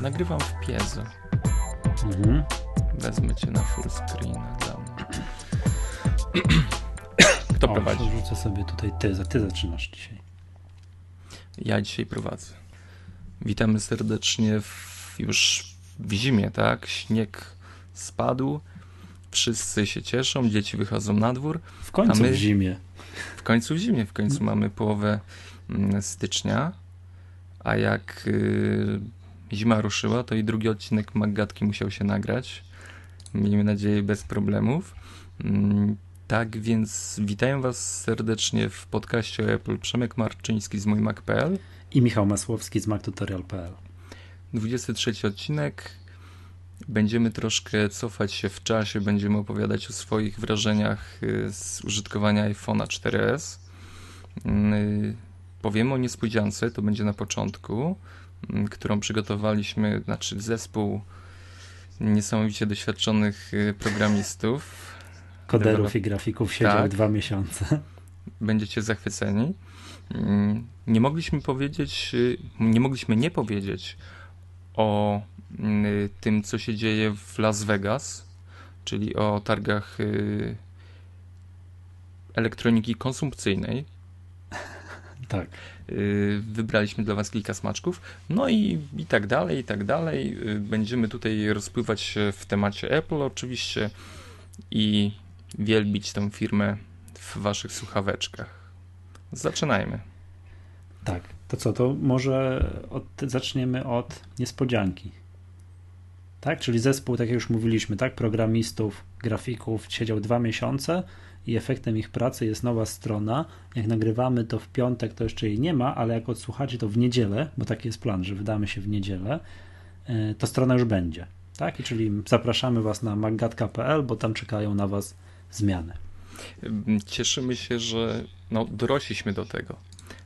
Nagrywam w piezo. Mhm. Wezmę cię na full screen dla mnie. Kto o, prowadzi? Rzucę sobie tutaj ty, ty zaczynasz dzisiaj. Ja dzisiaj prowadzę. Witamy serdecznie w, już w zimie, tak? Śnieg spadł, wszyscy się cieszą, dzieci wychodzą na dwór. W końcu my, w zimie. W końcu w zimie, w końcu mamy połowę mm, stycznia, a jak y, zima ruszyła, to i drugi odcinek Maggatki musiał się nagrać. Miejmy nadzieję bez problemów. Mm, tak więc witają Was serdecznie w podcaście o Apple Przemek Marczyński z mój Mac.pl i Michał Masłowski z MacTutorial.pl 23 odcinek. Będziemy troszkę cofać się w czasie, będziemy opowiadać o swoich wrażeniach y, z użytkowania iPhone'a 4S. Y, powiemy o niespodziance, to będzie na początku. Mm, którą przygotowaliśmy, znaczy zespół niesamowicie doświadczonych y, programistów. Koderów i grafików siedział tak. dwa miesiące. Będziecie zachwyceni. Mm, nie mogliśmy powiedzieć, y, nie mogliśmy nie powiedzieć o y, tym, co się dzieje w Las Vegas, czyli o targach elektroniki konsumpcyjnej. Tak. Y, wybraliśmy dla Was kilka smaczków. No i, i tak dalej, i tak dalej. Y, będziemy tutaj rozpływać się w temacie Apple oczywiście i wielbić tę firmę w Waszych słuchaweczkach. Zaczynajmy. Tak, to co, to może od, zaczniemy od niespodzianki. Tak, czyli zespół, tak jak już mówiliśmy, tak, programistów, grafików siedział dwa miesiące i efektem ich pracy jest nowa strona. Jak nagrywamy to w piątek, to jeszcze jej nie ma, ale jak odsłuchacie to w niedzielę, bo taki jest plan, że wydamy się w niedzielę, e, to strona już będzie. Tak? I czyli zapraszamy Was na maggatka.pl, bo tam czekają na Was zmiany. Cieszymy się, że no, dorośliśmy do tego,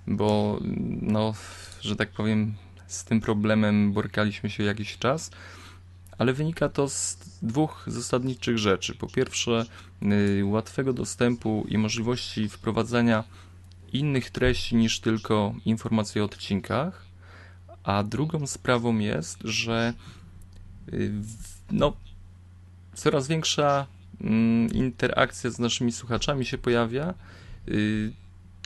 bo no, że tak powiem, z tym problemem borykaliśmy się jakiś czas ale wynika to z dwóch zasadniczych rzeczy. Po pierwsze, y, łatwego dostępu i możliwości wprowadzania innych treści niż tylko informacje o odcinkach, a drugą sprawą jest, że y, no, coraz większa mm, interakcja z naszymi słuchaczami się pojawia. Y,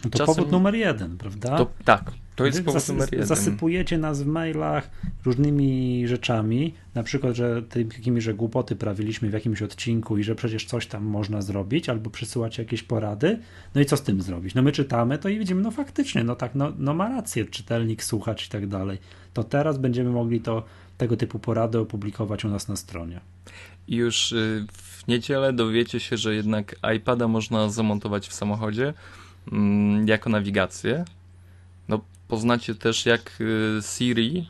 to Czasem... powód numer jeden, prawda? To, tak, to jest powód Zasy numer jeden. Zasypujecie nas w mailach różnymi rzeczami, na przykład, że takimi, że głupoty prawiliśmy w jakimś odcinku i że przecież coś tam można zrobić, albo przysyłacie jakieś porady, no i co z tym zrobić? No my czytamy to i widzimy, no faktycznie, no tak, no, no ma rację czytelnik, słuchacz i tak dalej. To teraz będziemy mogli to, tego typu porady opublikować u nas na stronie. I już y, w niedzielę dowiecie się, że jednak iPada można zamontować w samochodzie mm, jako nawigację. Poznacie też jak y, Siri,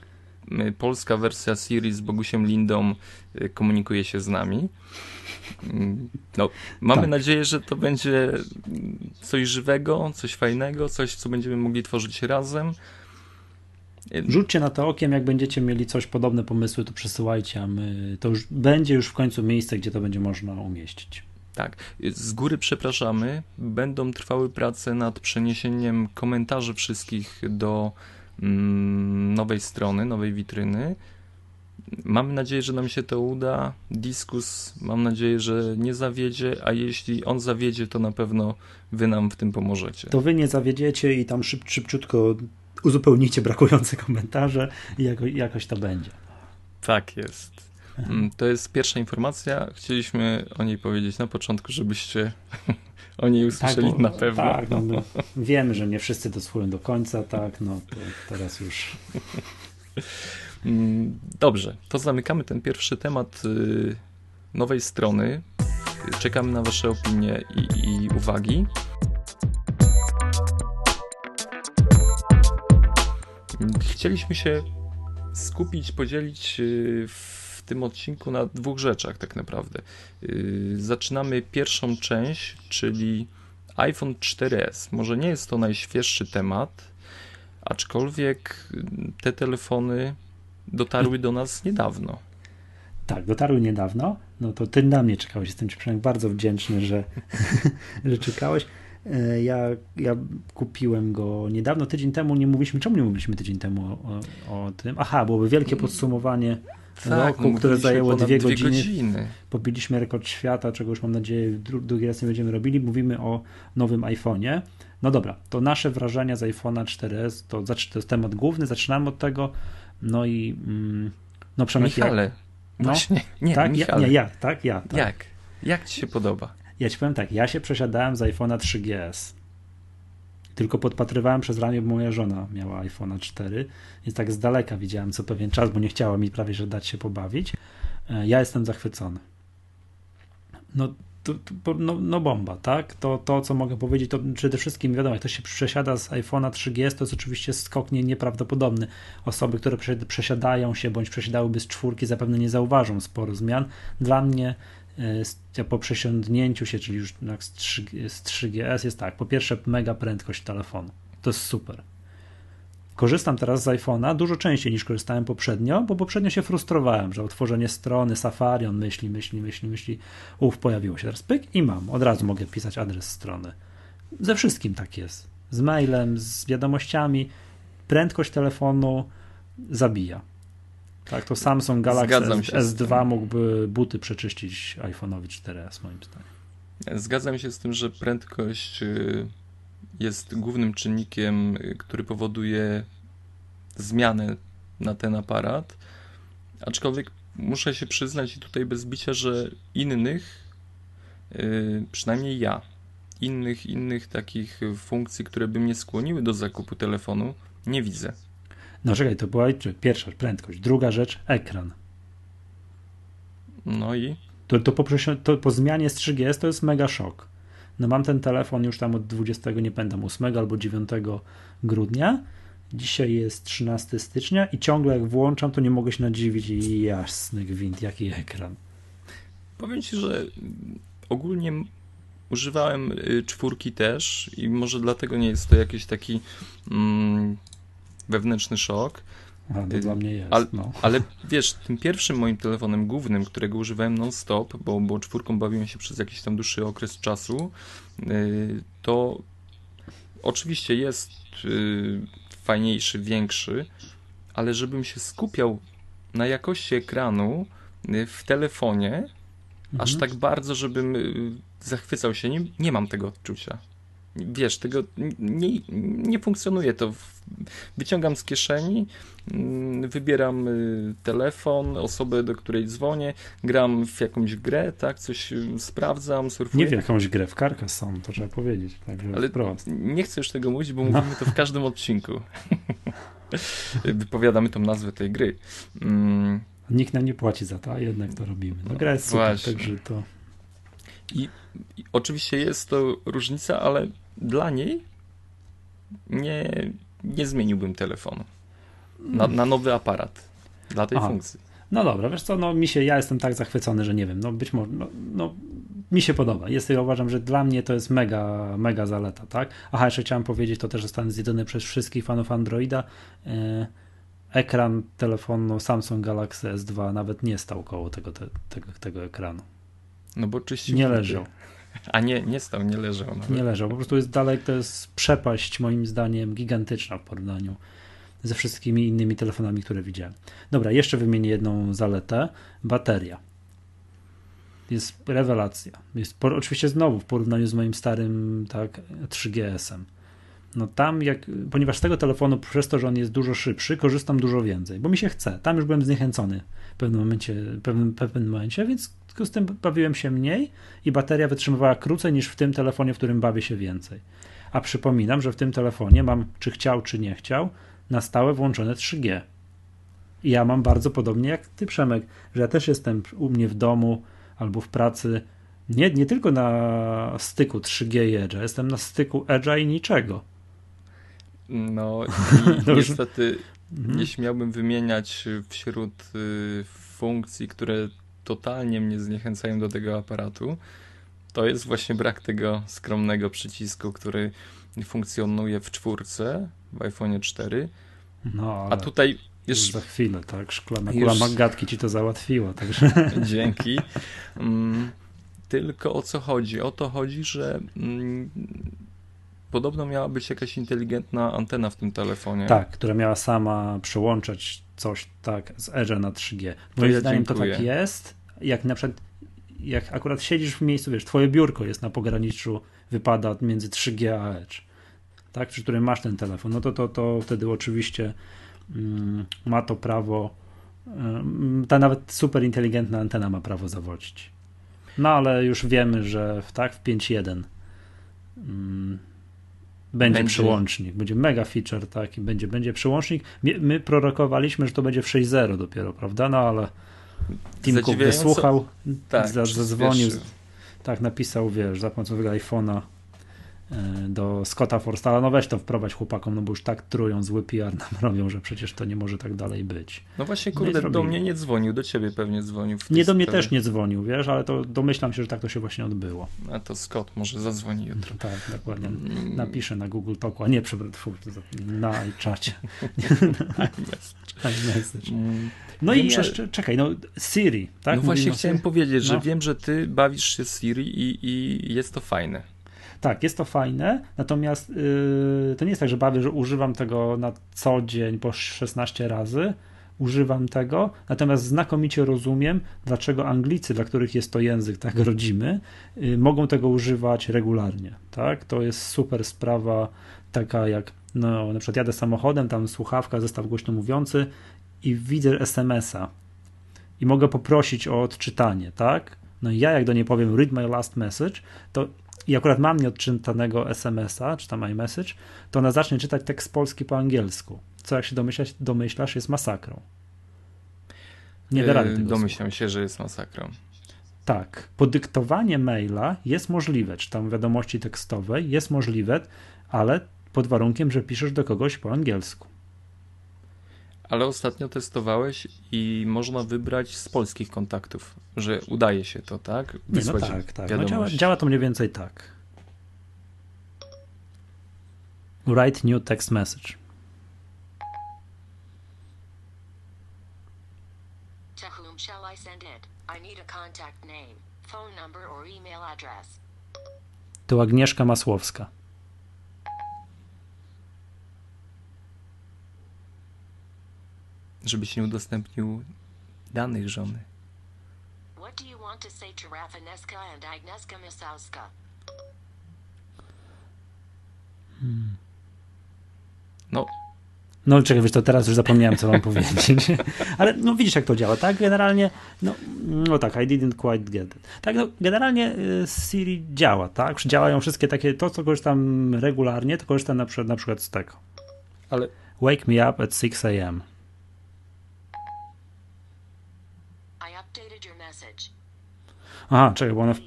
y, polska wersja Siri z Bogusiem Lindą y, komunikuje się z nami. Mm, no, mamy tak. nadzieję, że to będzie coś żywego, coś fajnego, coś, co będziemy mogli tworzyć razem. Rzućcie na to okiem, jak będziecie mieli coś podobne pomysły, to przesyłajcie, a my, to już będzie już w końcu miejsce, gdzie to będzie można umieścić. Tak, z góry przepraszamy. Będą trwały prace nad przeniesieniem komentarzy wszystkich do mm, nowej strony, nowej witryny. Mamy nadzieję, że nam się to uda. Diskus, mam nadzieję, że nie zawiedzie, a jeśli on zawiedzie, to na pewno wy nam w tym pomożecie. To wy nie zawiedziecie i tam szyb, szybciutko uzupełnicie brakujące komentarze i jako, jakoś to będzie. Tak jest. Mm, to jest pierwsza informacja. Chcieliśmy o niej powiedzieć na początku, żebyście o niej usłyszeli tak, na pewno. Tak, no, wiemy, że nie wszyscy dosłuchują do końca, tak, no to teraz już. Mm, dobrze, to zamykamy ten pierwszy temat y, nowej strony. Czekamy na Wasze opinie i, i uwagi. Chcieliśmy się skupić, podzielić y, w tym odcinku na dwóch rzeczach tak naprawdę. Yy, zaczynamy pierwszą część, czyli iPhone 4S. Może nie jest to najświeższy temat, aczkolwiek te telefony dotarły do nas niedawno. Tak, dotarły niedawno. No to ty na mnie czekałeś. Jestem ci przynajmniej bardzo wdzięczny, że, że czekałeś. E, ja, ja kupiłem go niedawno, tydzień temu, nie mówiliśmy, czemu nie mówiliśmy tydzień temu o, o tym? Aha, byłoby wielkie podsumowanie tak, roku, które zajęło dwie godziny. godziny. Pobiliśmy rekord świata, czego już mam nadzieję drugi raz nie będziemy robili. Mówimy o nowym iPhone'ie. No dobra, to nasze wrażenia z iPhone'a 4S, to, to jest temat główny, zaczynamy od tego. No i mm, no Przemek, Michale, jak, no, właśnie, nie, tak, Michale. Ja, nie, ja, tak, ja. Tak. Jak? Jak ci się podoba? Ja ci powiem tak, ja się przesiadałem z iPhone'a 3GS. Tylko podpatrywałem przez ramię, bo moja żona miała iPhone'a 4, więc tak z daleka widziałem co pewien czas, bo nie chciała mi prawie że dać się pobawić. E, ja jestem zachwycony. No, to, to, no, no, bomba, tak? To, to, co mogę powiedzieć, to przede wszystkim wiadomo, jak to się przesiada z iPhone'a 3GS, to jest oczywiście skok nie, nieprawdopodobny. Osoby, które przesiadają się bądź przesiadałyby z czwórki, zapewne nie zauważą sporo zmian. Dla mnie po przesiądnięciu się, czyli już z, 3, z 3GS jest tak, po pierwsze mega prędkość telefonu, to jest super. Korzystam teraz z iPhone'a dużo częściej niż korzystałem poprzednio, bo poprzednio się frustrowałem, że otworzenie strony, Safari, on myśli, myśli, myśli, myśli, uf, pojawiło się teraz pyk i mam, od razu mogę pisać adres strony. Ze wszystkim tak jest. Z mailem, z wiadomościami, prędkość telefonu zabija. Tak, to Samsung Galaxy S2 mógłby buty przeczyścić iPhone'owi 4S moim zdaniem. Zgadzam się z tym, że prędkość y, jest głównym czynnikiem, y, który powoduje zmianę na ten aparat. Aczkolwiek muszę się przyznać i tutaj bez bicia, że innych, y, przynajmniej ja, innych, innych takich funkcji, które by mnie skłoniły do zakupu telefonu, nie widzę. No czekaj, to była pierwsza prędkość. Druga rzecz, ekran. No i? To, to, po, to po zmianie z 3GS to jest mega szok. No mam ten telefon już tam od 20, nie pamiętam, 8 albo 9 grudnia. Dzisiaj jest 13 stycznia i ciągle jak włączam, to nie mogę się nadziwić jasny gwint, jaki ekran. Powiem Ci, że ogólnie używałem y, czwórki też i może dlatego nie jest to jakiś taki mm, wewnętrzny szok. A, to y, dla mnie jest. Ale, no. ale wiesz, tym pierwszym moim telefonem głównym, którego używałem non-stop, bo, bo czwórką bawiłem się przez jakiś tam dłuższy okres czasu, yy, to oczywiście jest yy, fajniejszy, większy, ale żebym się skupiał na jakości ekranu w telefonie, mhm. aż tak bardzo, żebym y, zachwycał się nim, nie mam tego odczucia. Wiesz, tego nie, nie funkcjonuje to. Wyciągam z kieszeni, mm, wybieram y, telefon, osobę, do której dzwonię, gram w jakąś grę, tak, coś y, sprawdzam, surfuję. Nie w jakąś grę, w Carcassonne, to trzeba powiedzieć. Także Ale nie chcę już tego mówić, bo no. mówimy to w każdym odcinku. Wypowiadamy tą nazwę tej gry. Mm. Nikt nam nie płaci za to, a jednak to robimy. No, gra jest super, Właśnie. także to... I, I oczywiście jest to różnica, ale dla niej nie, nie zmieniłbym telefonu na, na nowy aparat dla tej Aha. funkcji. No dobra, wiesz co, no mi się, ja jestem tak zachwycony, że nie wiem, no być może, no, no mi się podoba. Jest, ja uważam, że dla mnie to jest mega, mega zaleta, tak? Aha, jeszcze chciałem powiedzieć, to też zostanę zjedzony przez wszystkich fanów Androida. E, ekran telefonu Samsung Galaxy S2 nawet nie stał koło tego, te, tego, tego ekranu. No bo czyścił. Nie leżał. A nie, nie stał, nie leżał. Nawet. Nie leżał, po prostu jest dalej, to jest przepaść moim zdaniem gigantyczna w porównaniu ze wszystkimi innymi telefonami, które widziałem. Dobra, jeszcze wymienię jedną zaletę. Bateria. Jest rewelacja. Jest oczywiście znowu w porównaniu z moim starym tak 3GS-em. No tam, jak, ponieważ z tego telefonu, przez to, że on jest dużo szybszy, korzystam dużo więcej, bo mi się chce. Tam już byłem zniechęcony w pewnym momencie, pewnym, pewnym momencie, więc związku z tym bawiłem się mniej i bateria wytrzymywała krócej niż w tym telefonie, w którym bawię się więcej. A przypominam, że w tym telefonie mam, czy chciał, czy nie chciał, na stałe włączone 3G. I ja mam bardzo podobnie jak ty, Przemek, że ja też jestem u mnie w domu albo w pracy nie, nie tylko na styku 3G i Edge'a, jestem na styku Edge'a i niczego. No i niestety, mhm. jeśli miałbym wymieniać wśród y, funkcji, które totalnie mnie zniechęcają do tego aparatu, to jest właśnie brak tego skromnego przycisku, który funkcjonuje w czwórce, w iPhone 4. No, a tutaj już za chwilę, tak? Szklana kula już... Magatki ci to załatwiła, także. Dzięki. Mm, tylko o co chodzi? O to chodzi, że mm, podobno miała być jakaś inteligentna antena w tym telefonie. Tak, która miała sama przełączać coś tak z Edge na 3G. Moim ja zdaniem dziękuję. to tak jest, jak na przykład jak akurat siedzisz w miejscu, wiesz, twoje biurko jest na pograniczu, wypada między 3G a Edge, tak, przy którym masz ten telefon, no to, to, to wtedy oczywiście mm, ma to prawo, mm, ta nawet super inteligentna antena ma prawo zawodzić. No ale już wiemy, że w, tak, w 5.1 mm, będzie, będzie przyłącznik, będzie mega feature, tak, i będzie, będzie przyłącznik. My, my prorokowaliśmy, że to będzie w 6.0 dopiero, prawda? No ale Tim Cook wysłuchał, tak, zadzwonił, tak, napisał, wiesz, za pomocą iPhone'a E, do Scotta Forstala, no weź to wprowadź chłopakom, no bo już tak trują, zły PR nam robią, że przecież to nie może tak dalej być. No właśnie, no kurde, no do mnie nie dzwonił, do ciebie pewnie dzwonił. Nie do mnie sprawie. też nie dzwonił, wiesz, ale to domyślam się, że tak to się właśnie odbyło. A to Scott może zadzwoni jutro. Tak, dokładnie. Mm. Napiszę na Google Talku, a nie, przepraszam, na iChacie. iMessage. Mm. No wiem, i jeszcze, że... czekaj, no Siri, tak? No właśnie chciałem powiedzieć, że no. wiem, że ty bawisz się Siri i, i jest to fajne. Tak, jest to fajne, natomiast yy, to nie jest tak, że bawię, że używam tego na co dzień po 16 razy. Używam tego, natomiast znakomicie rozumiem, dlaczego Anglicy, dla których jest to język tak rodzimy, yy, mogą tego używać regularnie. Tak? To jest super sprawa, taka jak no, na przykład jadę samochodem, tam słuchawka, zestaw głośno mówiący i widzę SMS-a i mogę poprosić o odczytanie, tak? No i ja jak do niej powiem read my last message, to i akurat mam nieodczytanego SMS-a, czy tam iMessage, to ona zacznie czytać tekst polski po angielsku, co jak się domyślasz, domyślasz jest masakrą. Nie da rady yy, tego Domyślam się, że jest masakrą. Tak. Podyktowanie maila jest możliwe, czy tam wiadomości tekstowej jest możliwe, ale pod warunkiem, że piszesz do kogoś po angielsku. Ale ostatnio testowałeś i można wybrać z polskich kontaktów, że udaje się to, tak? Wysłać no tak, tak. No działa, działa to mniej więcej tak. Write new text message. To whom shall I send it? I need a contact name, phone number or email address. To Agnieszka Masłowska. Żebyś nie udostępnił danych żony. Hmm. No. No czekaj, wiesz, to teraz już zapomniałem, co mam powiedzieć. Ale no widzisz, jak to działa, tak? Generalnie, no, no tak, I didn't quite get it. Tak, no generalnie y, Siri działa, tak? Działają wszystkie takie, to co korzystam regularnie, to korzystam na przykład, na przykład z tego. Ale... Wake me up at 6 a.m. Aha, czekaj, bo ona. W...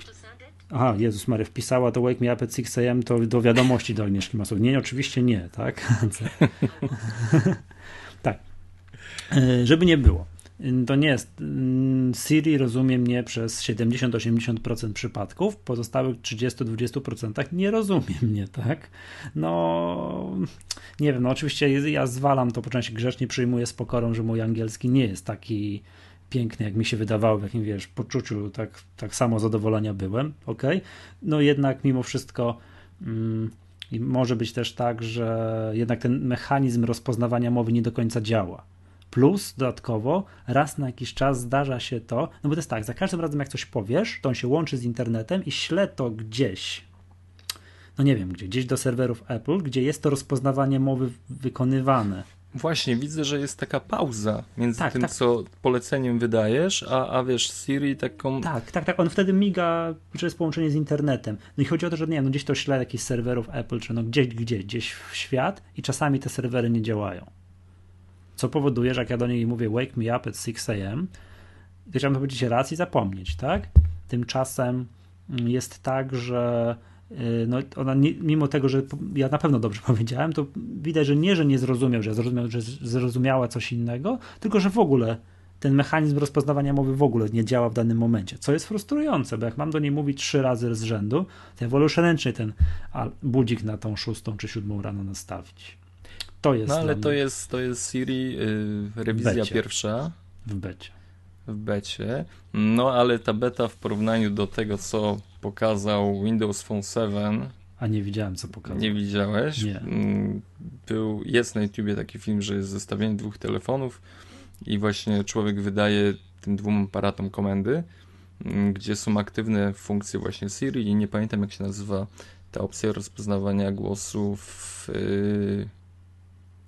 Aha, Jezus Mary wpisała to Wake Me Up at 6 AM to do wiadomości do Agnieszki Masów. Nie, oczywiście nie, tak? tak. E, żeby nie było. To nie jest. Mm, Siri rozumie mnie przez 70-80% przypadków, pozostałych 30-20% nie rozumie mnie, tak? No, nie wiem, no oczywiście ja zwalam to po części grzecznie, przyjmuję z pokorą, że mój angielski nie jest taki piękny, jak mi się wydawało, w jakim wiesz, poczuciu tak, tak samo zadowolenia byłem, ok? No jednak mimo wszystko mm, może być też tak, że jednak ten mechanizm rozpoznawania mowy nie do końca działa. Plus dodatkowo raz na jakiś czas zdarza się to, no bo to jest tak, za każdym razem jak coś powiesz, to on się łączy z internetem i śle to gdzieś, no nie wiem gdzie, gdzieś do serwerów Apple, gdzie jest to rozpoznawanie mowy wykonywane Właśnie, widzę, że jest taka pauza między tak, tym, tak. co poleceniem wydajesz, a, a wiesz, Siri taką... Tak, tak, tak, on wtedy miga, że jest połączenie z internetem. No i chodzi o to, że nie no gdzieś to śle jakichś serwerów Apple, czy no gdzieś, gdzie, gdzieś w świat i czasami te serwery nie działają. Co powoduje, że jak ja do niej mówię wake me up at 6 am, to chciałbym powiedzieć raz i zapomnieć, tak? Tymczasem jest tak, że no ona nie, mimo tego, że ja na pewno dobrze powiedziałem, to widać, że nie, że nie zrozumiał, że zrozumiał, że zrozumiała coś innego, tylko że w ogóle ten mechanizm rozpoznawania mowy w ogóle nie działa w danym momencie, co jest frustrujące, bo jak mam do niej mówić trzy razy z rzędu, to ja wolę już ręcznie ten budzik na tą szóstą czy siódmą rano nastawić. To jest. No ale to jest, to jest Siri, yy, rewizja pierwsza. W becie. W becie. No ale ta beta w porównaniu do tego, co pokazał Windows Phone 7, A nie widziałem, co pokazał. Nie widziałeś? Nie. Mm, Był, jest na YouTubie taki film, że jest zestawienie dwóch telefonów i właśnie człowiek wydaje tym dwóm aparatom komendy, mm, gdzie są aktywne funkcje właśnie Siri i nie pamiętam jak się nazywa ta opcja rozpoznawania głosu w yy,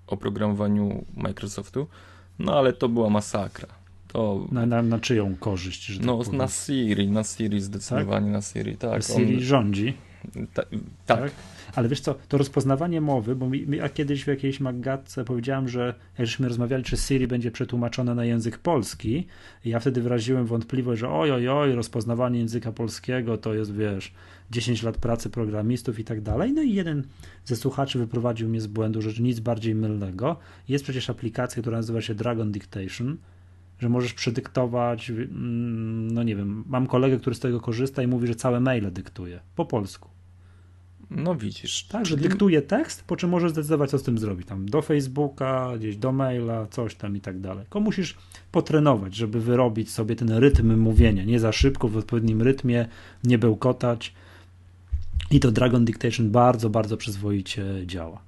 oprogramowaniu Microsoftu. No ale to była masakra. To, Na, na, na czyją korzyść? Że no tak na Siri, na Siri zdecydowanie na Siri, tak. Siri on- rządzi. ta, tak. Ale wiesz co, to rozpoznawanie mowy, bo mi, ja kiedyś w jakiejś magatce powiedziałem, że jak żeśmy rozmawiali, czy Siri będzie przetłumaczone na język polski, i ja wtedy wyraziłem wątpliwość, że oj, oj, oj, rozpoznawanie języka polskiego to jest, wiesz, 10 lat pracy programistów i tak dalej. No i jeden ze słuchaczy wyprowadził mnie z błędu, że nic bardziej mylnego. Jest przecież aplikacja, która nazywa się Dragon Dictation, że możesz przedyktować, mm, no nie wiem, mam kolegę, który z tego korzysta i mówi, że całe maile dyktuje po polsku. No widzisz. Tak, że czyli- dyktuje tekst, po czym możesz zdecydować, co z tym zrobić. Tam do Facebooka, gdzieś do maila, coś tam i tak dalej. Tylko musisz potrenować, żeby wyrobić sobie ten rytm mówienia. Nie za szybko, w odpowiednim rytmie, nie bełkotać. I to Dragon Dictation bardzo, bardzo przyzwoicie działa.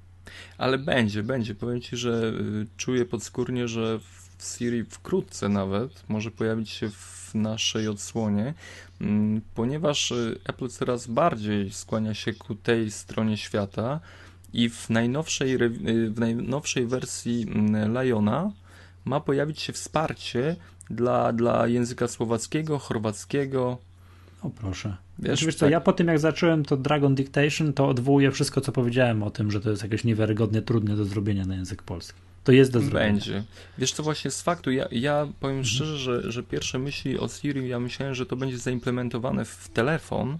Ale będzie, będzie. Powiem ci, że y, czuję podskórnie, że w Siri wkrótce nawet może pojawić się w naszej odsłonie, mm, ponieważ y, Apple coraz bardziej skłania się ku tej stronie świata i w najnowszej, y, w najnowszej wersji mm, Liona ma pojawić się wsparcie dla, dla języka słowackiego, chorwackiego. O proszę. Wiesz, Wiesz, wiesz co, tak. ja po tym jak zacząłem to Dragon Dictation, to odwołuję wszystko, co powiedziałem o tym, że to jest jakieś niewiarygodnie trudne do zrobienia na język polski. To jest do zrobienia. Będzie. Wiesz co, właśnie z faktu, ja, ja powiem Mhm. szczerze, że, że pierwsze myśli o Siri, ja myślałem, że to będzie zaimplementowane w telefon,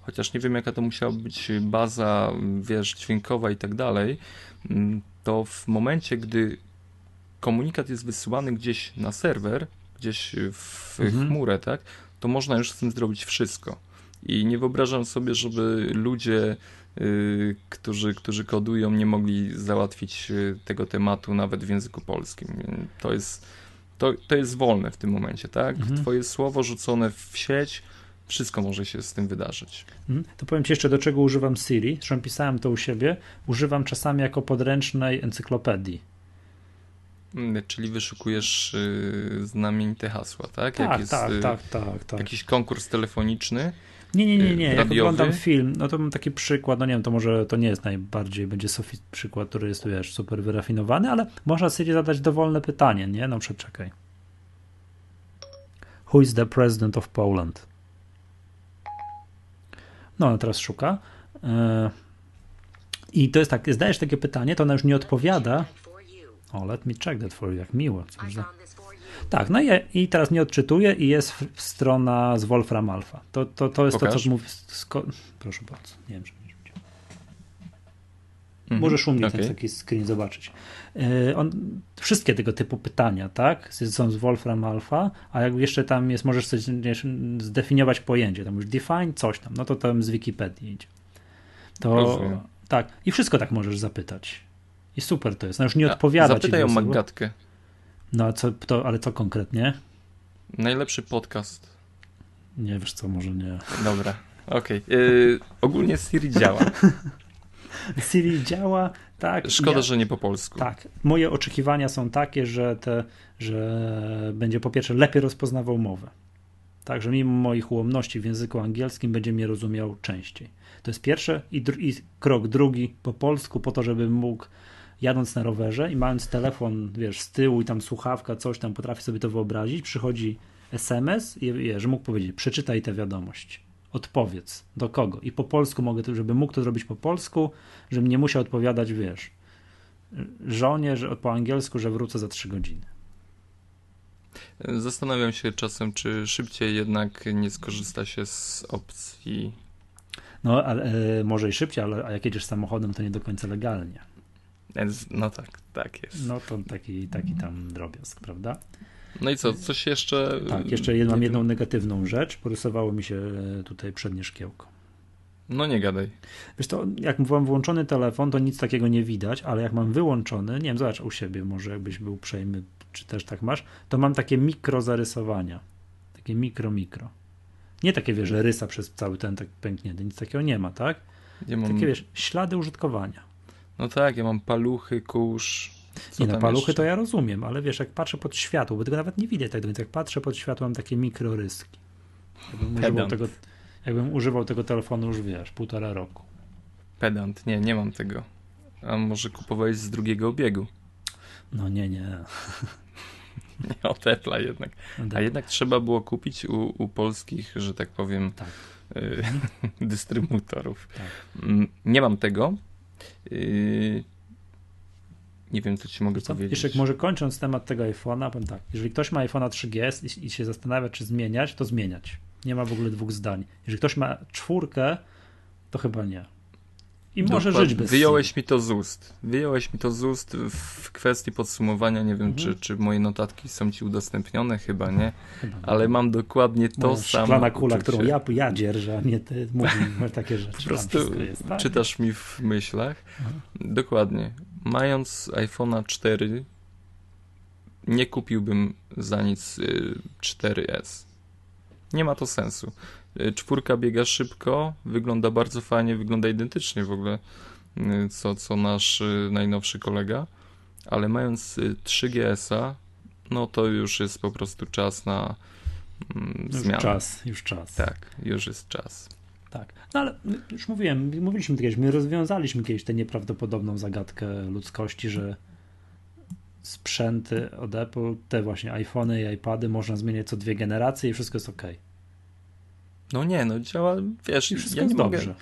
chociaż nie wiem jaka to musiała być baza, wiesz, dźwiękowa i tak dalej, mm, to w momencie, gdy komunikat jest wysyłany gdzieś na serwer, gdzieś w Mhm. chmurę, tak, to można już z tym zrobić wszystko. I nie wyobrażam sobie, żeby ludzie, którzy, którzy kodują, nie mogli załatwić y, tego tematu nawet w języku polskim. To jest, to, to jest wolne w tym momencie, tak? Mhm. Twoje słowo rzucone w sieć, wszystko może się z tym wydarzyć. Mhm. To powiem Ci jeszcze, do czego używam Siri. Zresztą pisałem to u siebie. Używam czasami jako podręcznej encyklopedii. Mm, Czyli wyszukujesz y, znamienite hasła, tak? Jak Tak, jest tak, y, tak, tak, tak. jakiś konkurs telefoniczny. Nie, nie, nie, nie. Jak oglądam film, no to mam taki przykład, no nie wiem, to może to nie jest najbardziej, będzie Sofi przykład, który jest, wiesz, super wyrafinowany, ale można sobie zadać dowolne pytanie, nie? No przeczekaj. Who is the president of Poland? No, ona teraz szuka. E, I to jest tak, zdajesz takie pytanie, to ona już nie odpowiada. O, let me check that for you, jak miło. Za... Tak, no i, i teraz nie odczytuje i jest strona z Wolfram Alpha. To, to, to jest to, Pokaż. co mówi. Proszę bardzo, nie wiem, czy będziesz widział. Mhm, Możesz u mnie okej. ten taki screen zobaczyć. Yy, On, wszystkie tego typu pytania, tak, są z Wolfram Alpha, a jak jeszcze tam jest, możesz coś zdefiniować pojęcie, tam już define coś tam, no to tam z Wikipedii idzie. To Rozumiem. tak, i wszystko tak możesz zapytać. I super to jest. No już nie A, odpowiada ci Zapytaj o. Maggatkę. No a co, to, ale co konkretnie? Najlepszy podcast. Nie wiesz co, może nie. Dobra, okej. Y, ogólnie Siri działa. Siri działa, tak. Szkoda, ja, że nie po polsku. Tak. Moje oczekiwania są takie, że, te, że będzie po pierwsze lepiej rozpoznawał mowę. Tak, że mimo moich ułomności w języku angielskim będzie mnie rozumiał częściej. To jest pierwsze i, dru- i krok drugi po polsku, po to, żeby mógł jadąc na rowerze i mając telefon, wiesz, z tyłu i tam słuchawka, coś tam, potrafi sobie to wyobrazić, przychodzi SMS i że mógł powiedzieć, przeczytaj tę wiadomość, odpowiedz, do kogo. I po polsku mogę, to, żeby mógł to zrobić po polsku, żebym nie musiał odpowiadać, wiesz, żonie, że po angielsku, że wrócę za trzy godziny. Zastanawiam się czasem, czy szybciej jednak nie skorzysta się z opcji. No, ale e, może i szybciej, ale a jak jedziesz samochodem, to nie do końca legalnie. No tak, tak jest. No to taki, taki tam drobiazg, prawda? No i co, coś jeszcze. Tak, jeszcze jed, mam jedną negatywną rzecz. Porysowało mi się e, tutaj przednie szkiełko. No nie gadaj. Wiesz to, jak mam włączony telefon, to nic takiego nie widać, ale jak mam wyłączony, nie wiem, zobacz u siebie, może jakbyś był uprzejmy, czy też tak masz, to mam takie mikro zarysowania. Takie mikro, mikro. Nie takie, wiesz, że rysa przez cały ten tak pęknięty, nic takiego nie ma, tak? Ja mam... Takie wiesz, ślady użytkowania. No tak, ja mam paluchy, kurz. Co nie no, paluchy jeszcze? to ja rozumiem, ale wiesz, jak patrzę pod światło, bo tego nawet nie widać tak końca, jak patrzę pod światło, mam takie mikroryski. Jakbym używał, tego, jakbym używał tego telefonu już, wiesz, półtora roku. Pedant, nie, nie mam tego. A może kupowałeś z drugiego obiegu? No nie, nie. nie od Apple'a jednak. A jednak trzeba było kupić u, u polskich, że tak powiem, tak. Y, dystrybutorów. Tak. Mm, nie mam tego. Y, nie wiem, co ci mogę co? powiedzieć. Jeszcze może kończąc temat tego iPhone'a, powiem tak, jeżeli ktoś ma iPhone'a 3GS i, i, się zastanawia, czy zmieniać, to zmieniać. Nie ma w ogóle dwóch zdań. Jeżeli ktoś ma czwórkę, to chyba nie. I może Dokładnie. żyć bez Wyjąłeś mi to z ust. Wyjąłeś mi to z ust w kwestii podsumowania. Nie wiem, mhm. czy, czy moje notatki są ci udostępnione, chyba nie. Chyba Ale mam dokładnie to Moja samo. Szklana kula, uczucie. którą ja, ja dzierżę, a nie ty mówisz takie rzeczy. Po prostu jest, tak? czytasz mi w myślach. Mhm. Dokładnie. Mając iPhone'a 4, nie kupiłbym za nic 4S. Y, nie ma to sensu. Y, czwórka biega szybko, wygląda bardzo fajnie, wygląda identycznie w ogóle y, co, co nasz najnowszy kolega, ale mając 3GS-a, no to już jest po prostu czas na mm, już zmianę. czas, już czas. Tak, już jest czas. Tak, no ale już mówiłem, mówiliśmy kiedyś, my rozwiązaliśmy kiedyś tę nieprawdopodobną zagadkę ludzkości, że sprzęty od Apple, te właśnie iPhony i iPady można zmieniać co dwie generacje i wszystko jest ok. No nie, no działa, wiesz, I wszystko ja nie mogę. dobrze.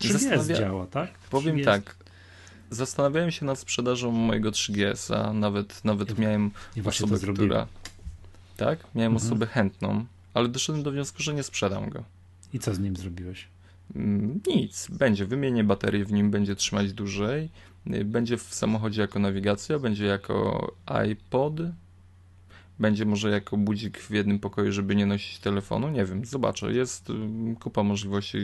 3GS działa, tak? Powiem 3GS. tak, zastanawiałem się nad sprzedażą mojego 3GS-a, nawet, nawet miałem osobę, która... Tak? Miałem mhm. osobę chętną, ale doszedłem do wniosku, że nie sprzedam go. I co z nim zrobiłeś? Mm, nic. Będzie. Wymienię baterię w nim, będzie trzymać dłużej. Y, będzie w samochodzie jako nawigacja, będzie jako iPod. Będzie może jako budzik w jednym pokoju, żeby nie nosić telefonu. Nie wiem, zobaczę. Jest kupa możliwości,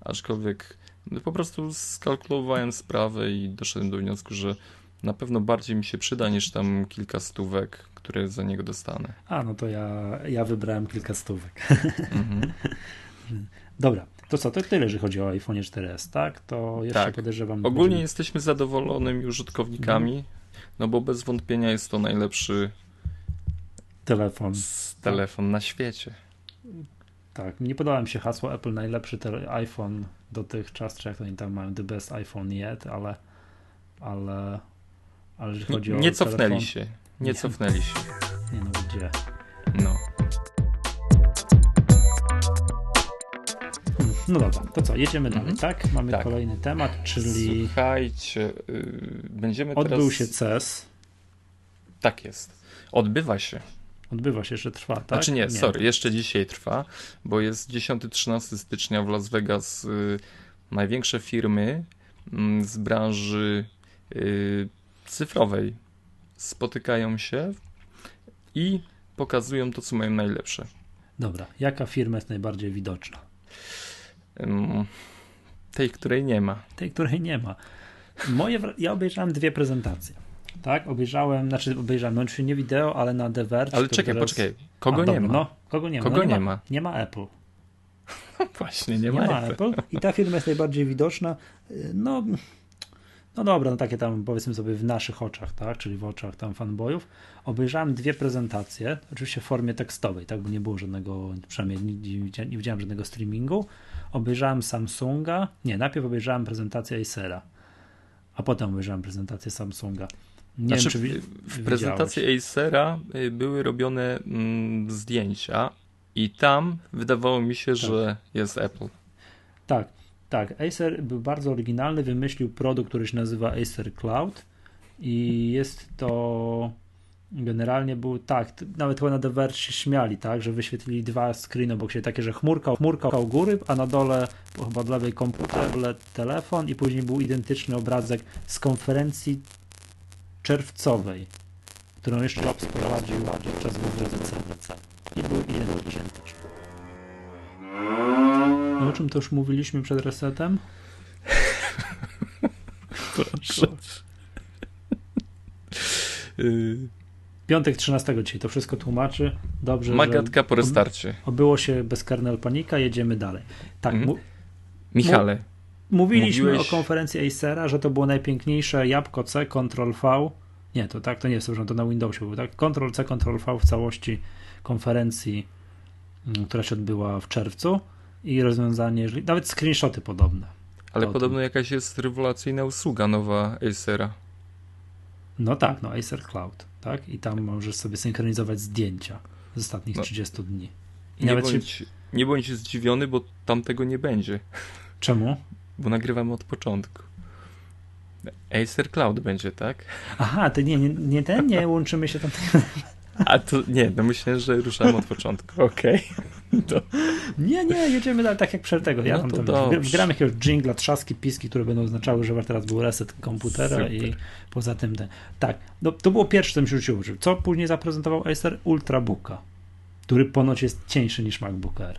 aczkolwiek po prostu skalkulowałem sprawę i doszedłem do wniosku, że na pewno bardziej mi się przyda niż tam kilka stówek, które za niego dostanę. A, no to ja, ja wybrałem kilka stówek. Mhm. Dobra, to co, to tyle, jeżeli chodzi o iPhone 4S, tak? To jeszcze tak. podejrzewam. Ogólnie będzie... jesteśmy zadowolonymi użytkownikami, mhm. no bo bez wątpienia jest to najlepszy telefon, telefon na świecie. Tak, nie podoba mi się hasło Apple najlepszy iPhone dotychczas, czy jak oni tam mają the best iPhone yet, ale ale ale jeżeli chodzi nie, o Nie cofnęli telefon, się, nie, nie cofnęli się. Nie no, gdzie? No. No dobra, to co, jedziemy dalej, -hmm. tak? Mamy tak. kolejny temat, czyli... Słuchajcie, yy, będziemy Odbył teraz... się CES. Tak jest. Odbywa się. Odbywa się, jeszcze trwa, tak? Znaczy nie, nie. sorry, jeszcze dzisiaj trwa, bo jest 10-13 stycznia w Las Vegas yy, największe firmy yy, z branży y, cyfrowej spotykają się i pokazują to, co mają najlepsze. Dobra, jaka firma jest najbardziej widoczna? tej, której nie ma. Tej, której nie ma. Moje, ja obejrzałem dwie prezentacje. Tak, obejrzałem, znaczy obejrzałem, no nie wideo, ale na The Verge. Ale czekaj, teraz... poczekaj, kogo A, nie dobra, ma? No, kogo nie ma? Kogo no, nie, nie ma? Nie ma Apple. Właśnie, nie, nie ma, ma Apple. Apple. I ta firma jest najbardziej widoczna. No, no dobra, no takie tam powiedzmy sobie w naszych oczach, tak, czyli w oczach tam fanboyów. Obejrzałem dwie prezentacje, oczywiście w formie tekstowej, tak, bo nie było żadnego, przynajmniej nie, nie, nie widziałem żadnego streamingu. Obejrzałem Samsunga, nie, najpierw obejrzałem prezentację Acera, a potem obejrzałem prezentację Samsunga. Nie znaczy, wiem, czy w prezentacji Acera y, były robione mm, zdjęcia i tam wydawało mi się, tak. że jest Apple. Tak, tak, Acer był bardzo oryginalny, wymyślił produkt, który się nazywa Acer Cloud i jest to generalnie był tak, nawet chyba na The Verge się śmiali, tak, że wyświetlili dwa screeny obok siebie, takie, że chmurka, chmurka u góry, a na dole chyba od lewej komputer, telefon i później był identyczny obrazek z konferencji czerwcowej, którą jeszcze Lobs prowadził podczas WWDC i był identyczny. No, o czym to już mówiliśmy przed resetem? Proszę. Piątek 13 dzisiaj to wszystko tłumaczy. Dobrze. Magatka po restarcie. Obyło się bez kernel panika, jedziemy dalej. Tak. Mm. Michale, mówiliśmy Mówiłeś... o konferencji Acera, że to było najpiękniejsze jabłko C, Ctrl V. Nie, to tak, to nie jest, że to na Windowsie było, tak? Ctrl C, Ctrl V w całości konferencji, mm, która się odbyła w czerwcu i rozwiązanie, nawet screenshoty podobne. Ale podobno tym. jakaś jest rewelacyjna usługa nowa Acera. No tak, no Acer Cloud, tak? I tam możesz sobie synchronizować zdjęcia z ostatnich no. 30 dni. I nie, bądź, się... nie bądź zdziwiony, bo tam tego nie będzie. Czemu? Bo nagrywamy od początku. Acer Cloud będzie, tak? Aha, to nie, nie, nie ten, nie łączymy się tam. A to nie, no myślę, że ruszamy od początku, okej. Okay. Nie, nie, jedziemy dalej tak jak przed tego. Ja no tam, tam wgram jakiegoś jingla, trzaski, piski, które będą oznaczały, że teraz był reset komputera Super. i poza tym ten. Tak, no, to było pierwsze, co mi się rzuciło. Co później zaprezentował Acer? Ultrabooka, który ponoć jest cieńszy niż MacBook Air.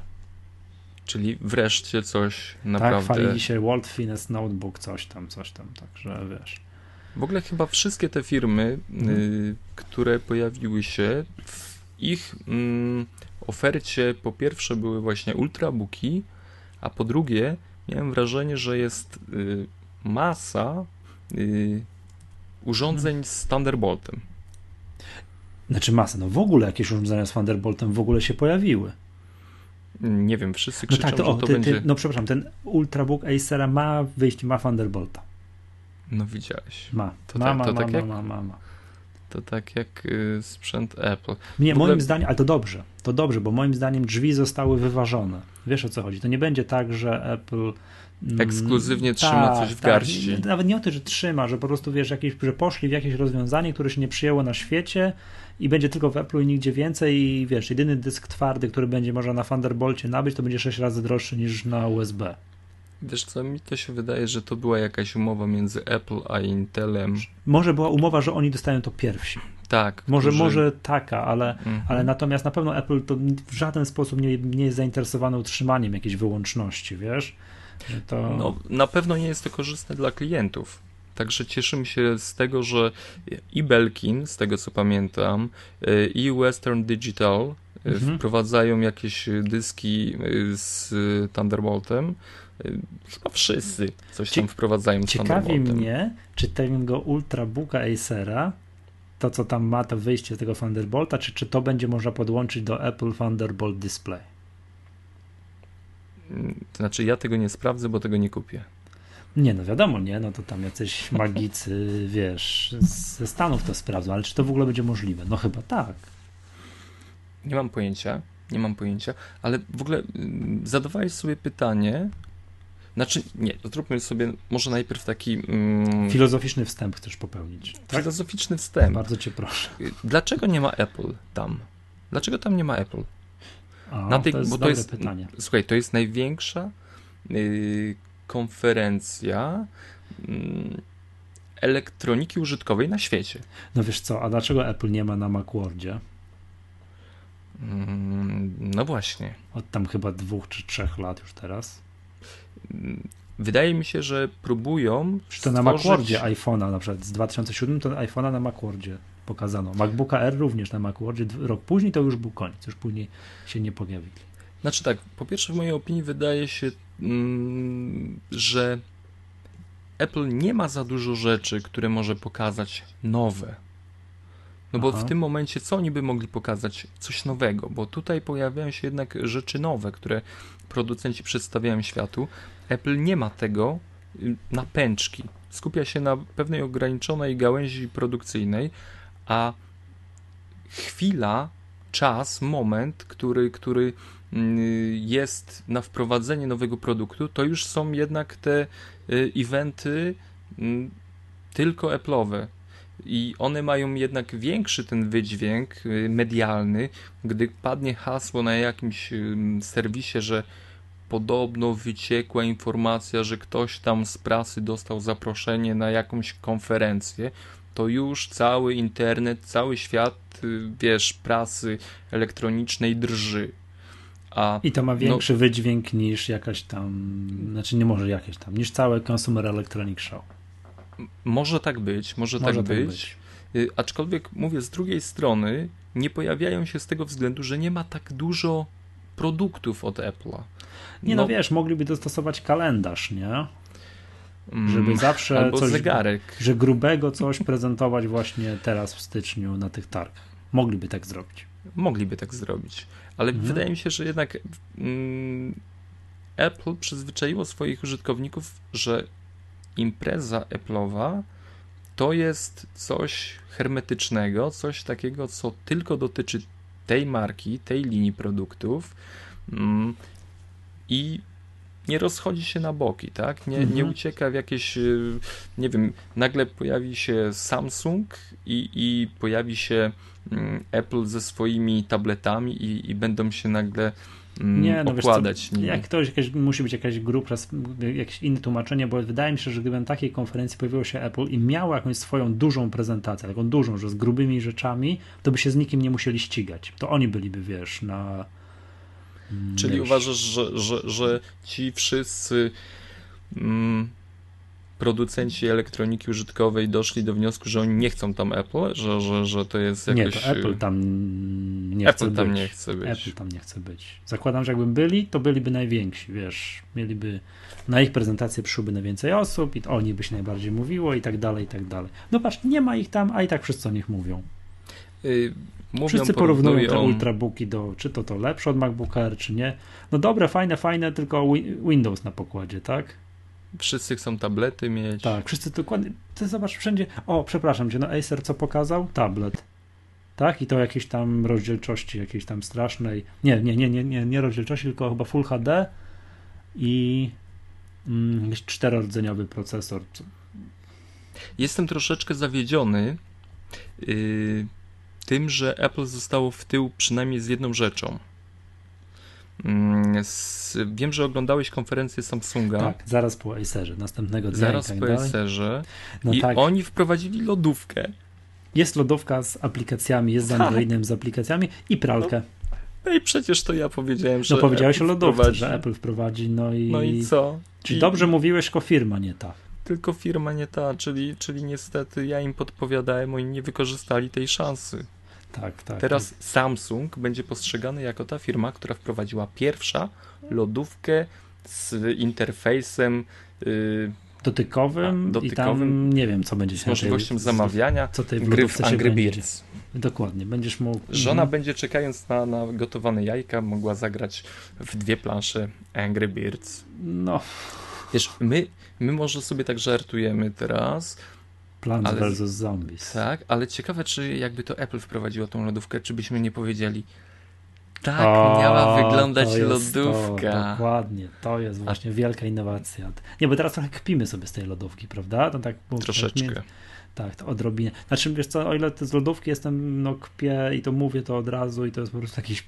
Czyli wreszcie coś naprawdę... Tak, chwalili się World Finest Notebook, coś tam, coś tam, także wiesz. W ogóle chyba wszystkie te firmy, mhm. y, które pojawiły się, w ich y, ofercie po pierwsze były właśnie ultrabooki, a po drugie miałem wrażenie, że jest y, masa y, urządzeń mhm. z Thunderboltem. Znaczy masa, no w ogóle jakieś urządzenia z Thunderboltem w ogóle się pojawiły. Nie wiem, wszyscy krzyczą, no tak, to, o, że to ty, będzie... Ty, no przepraszam, ten Ultrabook Acera ma wyjść, ma Thunderbolta. No widziałeś. Ma. To ma, tak, ma, to ma, tak ma, jak, ma, ma, ma. To tak jak y, sprzęt Apple. Nie, ogóle... moim zdaniem, ale to dobrze. To dobrze, bo moim zdaniem drzwi zostały wyważone. Wiesz o co chodzi? To nie będzie tak, że Apple mm, ekskluzywnie trzyma tak, coś w tak. garści. Nawet nie o to, że trzyma, że po prostu wiesz, jakieś, że poszli w jakieś rozwiązanie, które się nie przyjęło na świecie i będzie tylko w Apple i nigdzie więcej i wiesz, jedyny dysk twardy, który będzie można na Thunderbolcie nabyć, to będzie 6 razy droższy niż na USB. Wiesz co, mi to się wydaje, że to była jakaś umowa między Apple a Intelem. Może była umowa, że oni dostają to pierwsi. Tak. Może, którzy... może taka, ale, mhm. ale natomiast na pewno Apple to w żaden sposób nie, nie jest zainteresowane utrzymaniem jakiejś wyłączności, wiesz? To... No, na pewno nie jest to korzystne dla klientów. Także cieszymy się z tego, że i Belkin, z tego co pamiętam, i Western Digital mhm. wprowadzają jakieś dyski z Thunderboltem. Chyba wszyscy coś tam wprowadzają z Ciekawi mnie, czy tego Ultrabooka Acera, to co tam ma to wyjście z tego Thunderbolta, czy, czy to będzie można podłączyć do Apple Thunderbolt Display? To znaczy ja tego nie sprawdzę, bo tego nie kupię. Nie, no wiadomo, nie, no to tam jacyś magicy, wiesz, ze Stanów to sprawdzą, ale czy to w ogóle będzie możliwe? No chyba tak. Nie mam pojęcia, nie mam pojęcia, ale w ogóle mm, zadawałeś sobie pytanie, znaczy, nie, to zróbmy sobie może najpierw taki. Mm, Filozoficzny wstęp chcesz popełnić. Tak? Filozoficzny wstęp. Bardzo cię proszę. Dlaczego nie ma Apple tam? Dlaczego tam nie ma Apple? A, Na tej, to jest bo to jest, pytanie. Słuchaj, to jest największa y, konferencja y, elektroniki użytkowej na świecie. No wiesz co, a dlaczego Apple nie ma na Macworldzie? Mm, no właśnie. Od tam chyba dwóch czy trzech lat już teraz. Wydaje mi się, że próbują. Czy to stworzyć... na Macworldzie iPhone'a na przykład z 2007 to iPhone'a na Macworldzie pokazano. MacBooka R również na Macworldzie. Rok później to już był koniec, już później się nie pojawili. Znaczy tak, po pierwsze w mojej opinii wydaje się, mm, że Apple nie ma za dużo rzeczy, które może pokazać nowe. No bo Aha. w tym momencie co oni by mogli pokazać? Coś nowego, bo tutaj pojawiają się jednak rzeczy nowe, które producenci przedstawiają światu. Apple nie ma tego y, na pęczki. Skupia się na pewnej ograniczonej gałęzi produkcyjnej, a chwila, czas, moment, który, który mm, jest na wprowadzenie nowego produktu, to już są jednak te y, eventy mm, tylko Apple'owe. I one mają jednak większy ten wydźwięk y, medialny, gdy padnie hasło na jakimś serwisie, że podobno wyciekła informacja, że ktoś tam z prasy dostał zaproszenie na jakąś konferencję, to już cały internet, cały świat, y, wiesz, prasy elektronicznej drży. A, I to ma no większy no, wydźwięk niż jakaś tam, znaczy nie może jakieś tam, niż całe Consumer Electronic Show. Może tak być, może, może tak, tak być. być. Y, aczkolwiek mówię, z drugiej strony nie pojawiają się z tego względu, że nie ma tak dużo produktów od Apple'a. Nie no, no wiesz, mogliby dostosować kalendarz, nie? Mm, żeby zawsze Albo coś, zegarek. że grubego coś prezentować właśnie teraz w styczniu na tych targach. Mogliby tak zrobić. Mogliby tak zrobić, ale mhm. wydaje mi się, że jednak mm, Apple przyzwyczaiło swoich użytkowników, że impreza Apple'owa to jest coś hermetycznego, coś takiego, co tylko dotyczy tej marki, tej linii produktów mm, i nie rozchodzi się na boki, tak? Nie, mhm. nie ucieka w jakieś, y, nie wiem, nagle pojawi się Samsung i, i pojawi się Apple ze swoimi tabletami i, i będą się nagle mm, nie, no okładać. Co, jak ktoś, jakaś, musi być jakaś grupa, jakieś inne tłumaczenie, bo wydaje mi się, że gdyby na takiej konferencji pojawiło się Apple i miało jakąś swoją dużą prezentację, taką dużą, że z grubymi rzeczami, to by się z nikim nie musieli ścigać. To oni byliby, wiesz, na Czyli wiesz. uważasz, że, że, że ci wszyscy mm, producenci elektroniki użytkowej doszli do wniosku, że oni nie chcą tam Apple, że, że, że to jest jakoś... Nie, to Apple tam nie Apple chce tam być. nie chce być. Apple tam nie chce być. Zakładam, że jakby byli, to byliby najwięksi, wiesz, mieliby na ich prezentację przyszłoby najwięcej osób i o nich by się najbardziej mówiło i tak dalej, i tak dalej. No patrz, nie ma ich tam, a i tak wszyscy o nich mówią. Y, mówią, Wszyscy porównują te ultrabooki do, czy to to lepsze od MacBooka czy nie. No dobre, fajne, fajne, tylko Windows na pokładzie, tak? Wszyscy chcą tablety mieć. Tak, wszyscy dokładnie. Ty zobacz wszędzie. O, przepraszam cię, no Acer co pokazał? Tablet. Tak? I to jakiejś tam rozdzielczości, jakiejś tam strasznej. Nie, nie, nie, nie, nie, nie rozdzielczości, tylko chyba Full HD i mm, jakiś czterordzeniowy procesor. Jestem troszeczkę zawiedziony. Yy tym, że Apple zostało w tył przynajmniej z jedną rzeczą. Mm, wiem, że oglądałeś konferencję Samsunga. Tak, zaraz po Acerze, następnego dnia Zaraz tak po dalej. Acerze. No I tak. oni wprowadzili lodówkę. Jest lodówka z aplikacjami, jest z tak. Androidem z aplikacjami i pralkę. No, no i przecież to ja powiedziałem, no, że. No powiedziałeś Apple o lodówce, wprowadzi. że Apple wprowadzi, no i. No i co? Czyli I... dobrze mówiłeś, tylko firma nie ta. Tylko firma nie ta, czyli, czyli niestety ja im podpowiadałem, oni nie wykorzystali tej szansy. Tak, tak. Teraz. Samsung będzie postrzegany jako ta firma, która wprowadziła pierwsza lodówkę z interfejsem yy, dotykowym, dotykowym, i tam nie wiem, co będzie się Z możliwością tej, zamawiania co tej gry w Angry Birds. Dokładnie, będziesz mógł... Żona mhm. będzie czekając na, na gotowane jajka mogła zagrać w dwie plansze Angry Birds. No... Wiesz, my, my może sobie tak żartujemy teraz, Plants ale, vs. Zombies. Tak, ale ciekawe, czy jakby to Apple wprowadziło tą lodówkę, czy byśmy nie powiedzieli tak o, miała wyglądać lodówka. To, dokładnie, to jest właśnie A... wielka innowacja. Nie, bo teraz trochę kpimy sobie z tej lodówki, prawda? No tak, Troszeczkę. Tak, tak, to odrobinę. Znaczy, wiesz co, o ile z lodówki jestem, no kpię i to mówię to od razu i to jest po prostu jakiś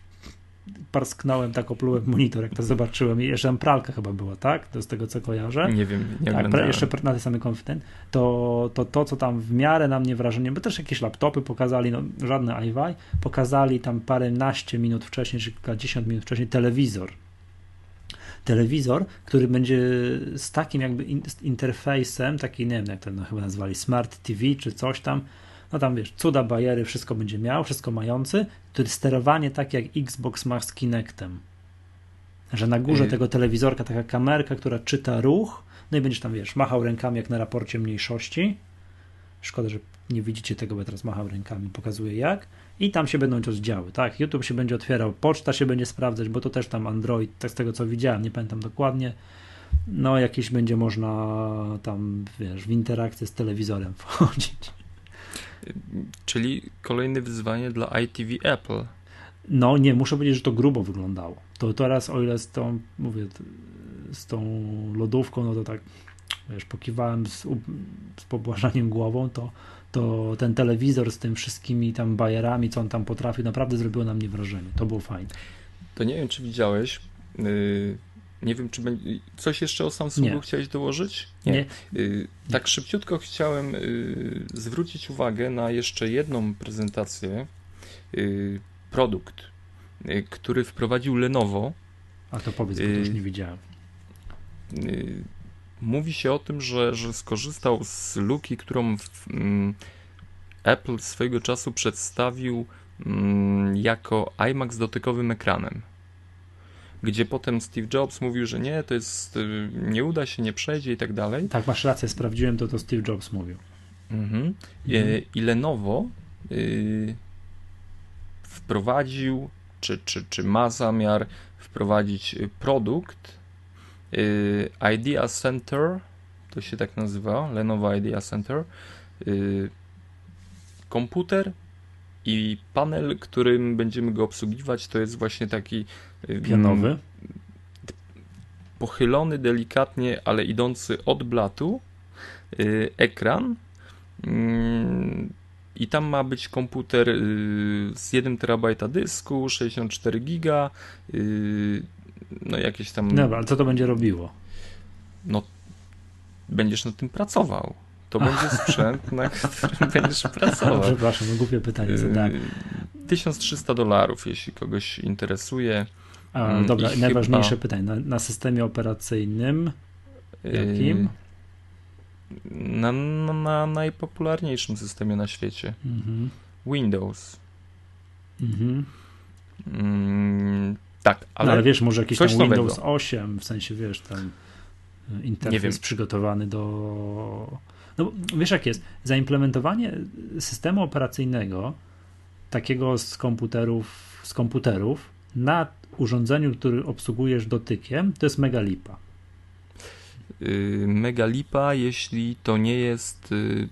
parsknąłem, tak oplułem monitor, jak to zobaczyłem. I jeszcze tam pralka chyba była, tak? To z tego, co kojarzę. Nie wiem, nie tak, pra, Jeszcze na tej samej konfident. To, to to, co tam w miarę na mnie wrażenie, bo też jakieś laptopy pokazali, no żadne iWi, pokazali tam paręnaście minut wcześniej, czy kilkadziesiąt minut wcześniej telewizor. Telewizor, który będzie z takim jakby interfejsem, taki, nie wiem jak to no, chyba nazwali, Smart TV czy coś tam, no tam wiesz, cuda, bajery, wszystko będzie miał, wszystko mający, sterowanie tak jak Xbox ma z Kinectem. Że na górze tego telewizorka taka kamerka, która czyta ruch, no i będziesz tam, wiesz, machał rękami jak na raporcie mniejszości. Szkoda, że nie widzicie tego, bo teraz machał rękami, pokazuje jak. I tam się będą coś działy, tak? YouTube się będzie otwierał, poczta się będzie sprawdzać, bo to też tam Android, tak z tego co widziałem, nie pamiętam dokładnie. No, jakieś będzie można tam, wiesz, w interakcję z telewizorem wchodzić. Czyli kolejne wyzwanie dla ITV Apple. No nie, muszę powiedzieć, że to grubo wyglądało. To teraz, o ile z tą, mówię, z tą lodówką, no to tak, wiesz, pokiwałem z, z pobłażaniem głową, to, to ten telewizor z tym wszystkimi tam bajerami, co on tam potrafił, naprawdę zrobiło na mnie wrażenie. To było fajne. To nie wiem, czy widziałeś, yy, nie wiem, czy będzie... coś jeszcze o Samsungu nie. chciałeś dołożyć? Nie. nie. Y, tak szybciutko chciałem y, zwrócić uwagę na jeszcze jedną prezentację. Y, produkt, który wprowadził Lenovo. A to powiedz, bo to już nie widziałem. Mówi się o tym, że, że skorzystał z luki, którą w, mm, Apple swojego czasu przedstawił mm, jako iMac z dotykowym ekranem. Gdzie potem Steve Jobs mówił, że nie, to jest, y, nie uda się, nie przejdzie i tak dalej. Tak, masz rację, sprawdziłem to, to Steve Jobs mówił. Mhm. Mhm. I Lenovo y, wprowadził, czy, czy, czy ma zamiar wprowadzić produkt y, Idea Center, to się tak nazywa, Lenovo Idea Center, y, komputer i panel, którym będziemy go obsługiwać, to jest właśnie taki y, pianowy, pochylony delikatnie, ale idący od blatu y, ekran. Mm, I tam ma być komputer y, z 1 terabajta dysku, 64 giga, no jakieś tam. Dobra, ale co to będzie robiło? No, będziesz nad tym pracował to będzie sprzęt, na którym będziesz pracował. Przepraszam, no głupie pytanie zadałem. 1300 dolarów, jeśli kogoś interesuje. A, mm, dobra, I najważniejsze chyba... pytanie. Na, na, systemie operacyjnym jakim? Na, na, na najpopularniejszym systemie na świecie. Mhm. Windows. Mhm. Mm, tak, ale, no, ale wiesz, może jakiś tam Windows nowego. 8, w sensie wiesz, tam interfejs przygotowany do no wiesz jak jest, zaimplementowanie systemu operacyjnego takiego z komputerów, z komputerów na urządzeniu, który obsługujesz dotykiem, to jest mega lipa. Yy, mega lipa, jeśli to nie jest yy,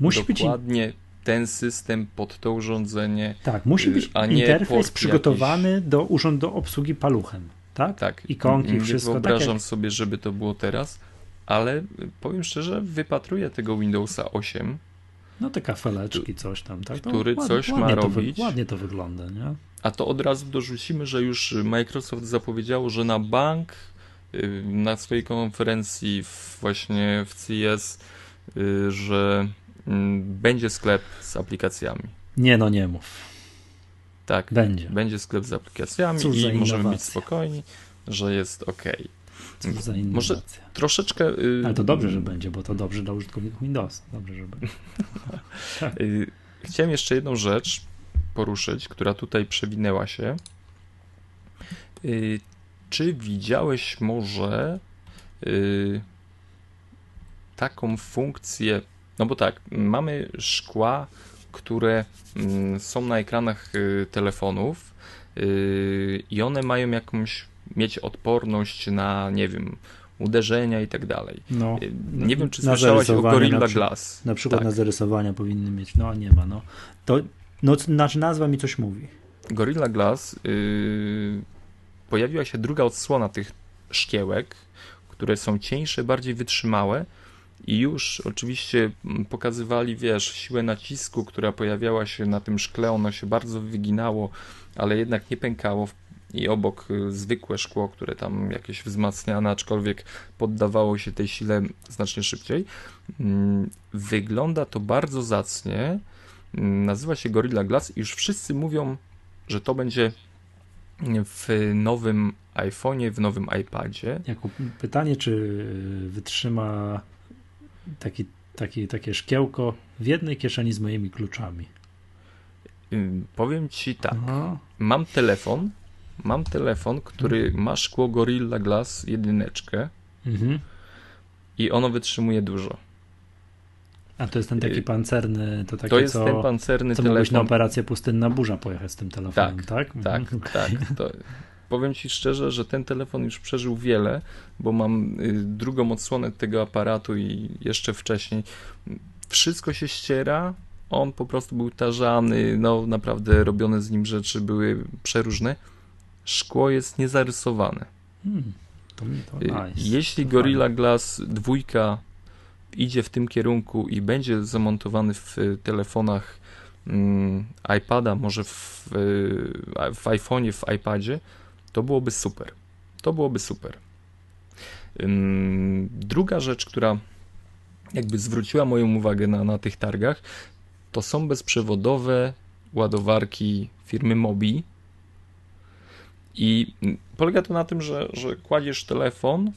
musi dokładnie być ten system pod to urządzenie. Tak, musi być a nie interfejs przygotowany jakiś... do urząd do obsługi paluchem. Tak? Tak. Ikonki, nie wszystko. Wyobrażam tak jak... sobie, żeby to było teraz ale powiem szczerze, wypatruję tego Windowsa 8. No te kafeleczki, coś tam, tak? Który no, coś ładnie, ma robić. To ładnie to wygląda, nie? A to od razu dorzucimy, że już Microsoft zapowiedziało, że na bank y, na swojej konferencji właśnie w CS, y, że mm, będzie sklep z aplikacjami. Nie no, nie mów. Tak, będzie. Będzie sklep z aplikacjami Cóż i możemy być spokojni, że jest ok. Za Może troszeczkę. Yy... Ale to dobrze, że będzie, bo to dobrze dla użytkowników Windows. Dobrze, że będzie. yy, chciałem jeszcze jedną rzecz poruszyć, która tutaj przewinęła się. Yy, czy widziałeś może y, taką funkcję? No bo tak, mamy szkła, które mm, są na ekranach y, telefonów y, i one mają jakąś mieć odporność na, nie wiem, uderzenia i tak dalej. No, y, nie wiem, czy słyszałaś o Gorilla na Glass. Na przykład tak. na zarysowania powinny mieć, no a nie ma, no. To, no, znaczy nazwa mi coś mówi. Gorilla Glass yy, pojawiła się druga odsłona tych szkiełek, które są cieńsze, bardziej wytrzymałe i już oczywiście pokazywali, wiesz, siłę nacisku, która pojawiała się na tym szkle, ono się bardzo wyginało, ale jednak nie pękało i obok y, zwykłe szkło, które tam jakieś wzmacniane, aczkolwiek poddawało się tej sile znacznie szybciej. Mm, wygląda to bardzo zacnie. Mm, nazywa się Gorilla Glass i już wszyscy mówią, że to będzie w nowym iPhone'ie, w nowym iPadzie. Jako pytanie, czy wytrzyma taki, taki, takie szkiełko w jednej kieszeni z moimi kluczami? Powiem ci tak. Aha. Mam telefon, mam telefon, który mhm. ma szkło Gorilla Glass jedyneczkę mhm. i ono wytrzymuje dużo. A to jest ten taki y, pancerny, to taki, To jest co, ten pancerny co telefon. na operację Pustynna Burza pojechać z tym telefonem, tak? Tak, tak, mhm. tak. To, powiem Ci szczerze, że ten telefon już przeżył wiele, bo mam y, drugą odsłonę tego aparatu i jeszcze wcześniej. Wszystko się ściera, on po prostu był tarzany, no naprawdę robione z nim rzeczy były przeróżne szkło jest niezarysowane. Hmm, to, to y, nice. Jeśli Gorilla Glass 2 idzie w tym kierunku i będzie zamontowany w telefonach mm, iPada, może w, w iPhone'ie, w iPadzie, to byłoby super. To byłoby super. Druga rzecz, która jakby zwróciła moją uwagę na, na tych targach, to są bezprzewodowe ładowarki firmy Mobi, i polega to na tym, że, że kładziesz telefon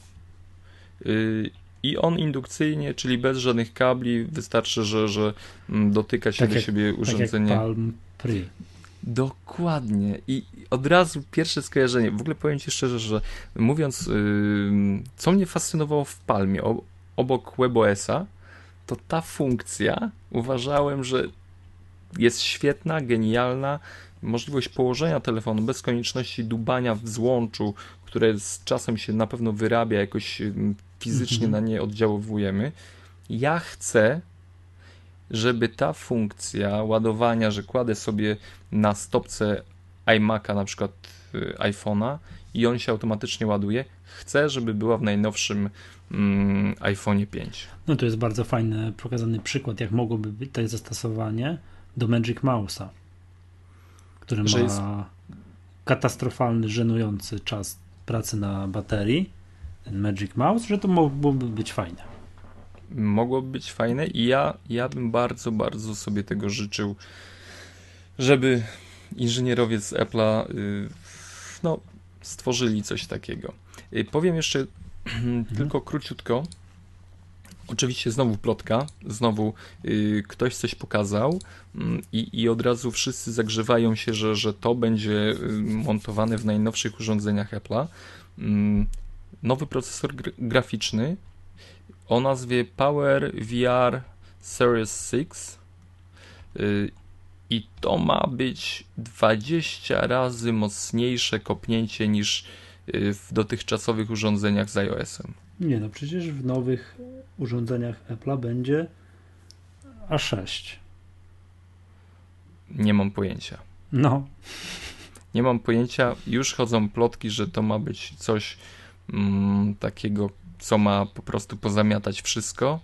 yy, i on indukcyjnie, czyli bez żadnych kabli, wystarczy, że, że mm, dotyka się tak do jak, siebie urządzenie. Tak jak Palm Pre. Dokładnie. I od razu pierwsze skojarzenie. W ogóle powiem Ci szczerze, że mówiąc, yy, co mnie fascynowało w Palmie, obok WebOS-a, to ta funkcja uważałem, że jest świetna, genialna. Możliwość położenia telefonu bez konieczności dubania w złączu, które z czasem się na pewno wyrabia, jakoś fizycznie mhm. na nie oddziaływujemy. Ja chcę, żeby ta funkcja ładowania, że kładę sobie na stopce iMac'a, na przykład y, iPhone'a i on się automatycznie ładuje, chcę, żeby była w najnowszym mm, iPhone 5. No to jest bardzo fajny, pokazany przykład, jak mogłoby być to zastosowanie do Magic Mouse'a, który ma jest... katastrofalny, żenujący czas pracy na baterii, ten Magic Mouse, że to mogłoby być fajne. Mogłoby być fajne i ja, ja bym bardzo, bardzo sobie tego życzył, żeby inżynierowie z Apple'a y, no, stworzyli coś takiego. Y, powiem jeszcze mhm. tylko króciutko. Oczywiście znowu plotka, znowu y, ktoś coś pokazał mm, i, od razu wszyscy zagrzewają się, że, że to będzie montowane w najnowszych urządzeniach Apple'a. Mm, nowy procesor graficzny o nazwie Power VR Series 6 i to ma być 20 razy mocniejsze kopnięcie niż y, w dotychczasowych urządzeniach z iOS-em. Nie, no przecież w nowych urządzeniach Apple'a będzie A6. Nie mam pojęcia. No. Nie mam pojęcia. Już chodzą plotki, że to ma być coś mm, takiego, co ma po prostu pozamiatać wszystko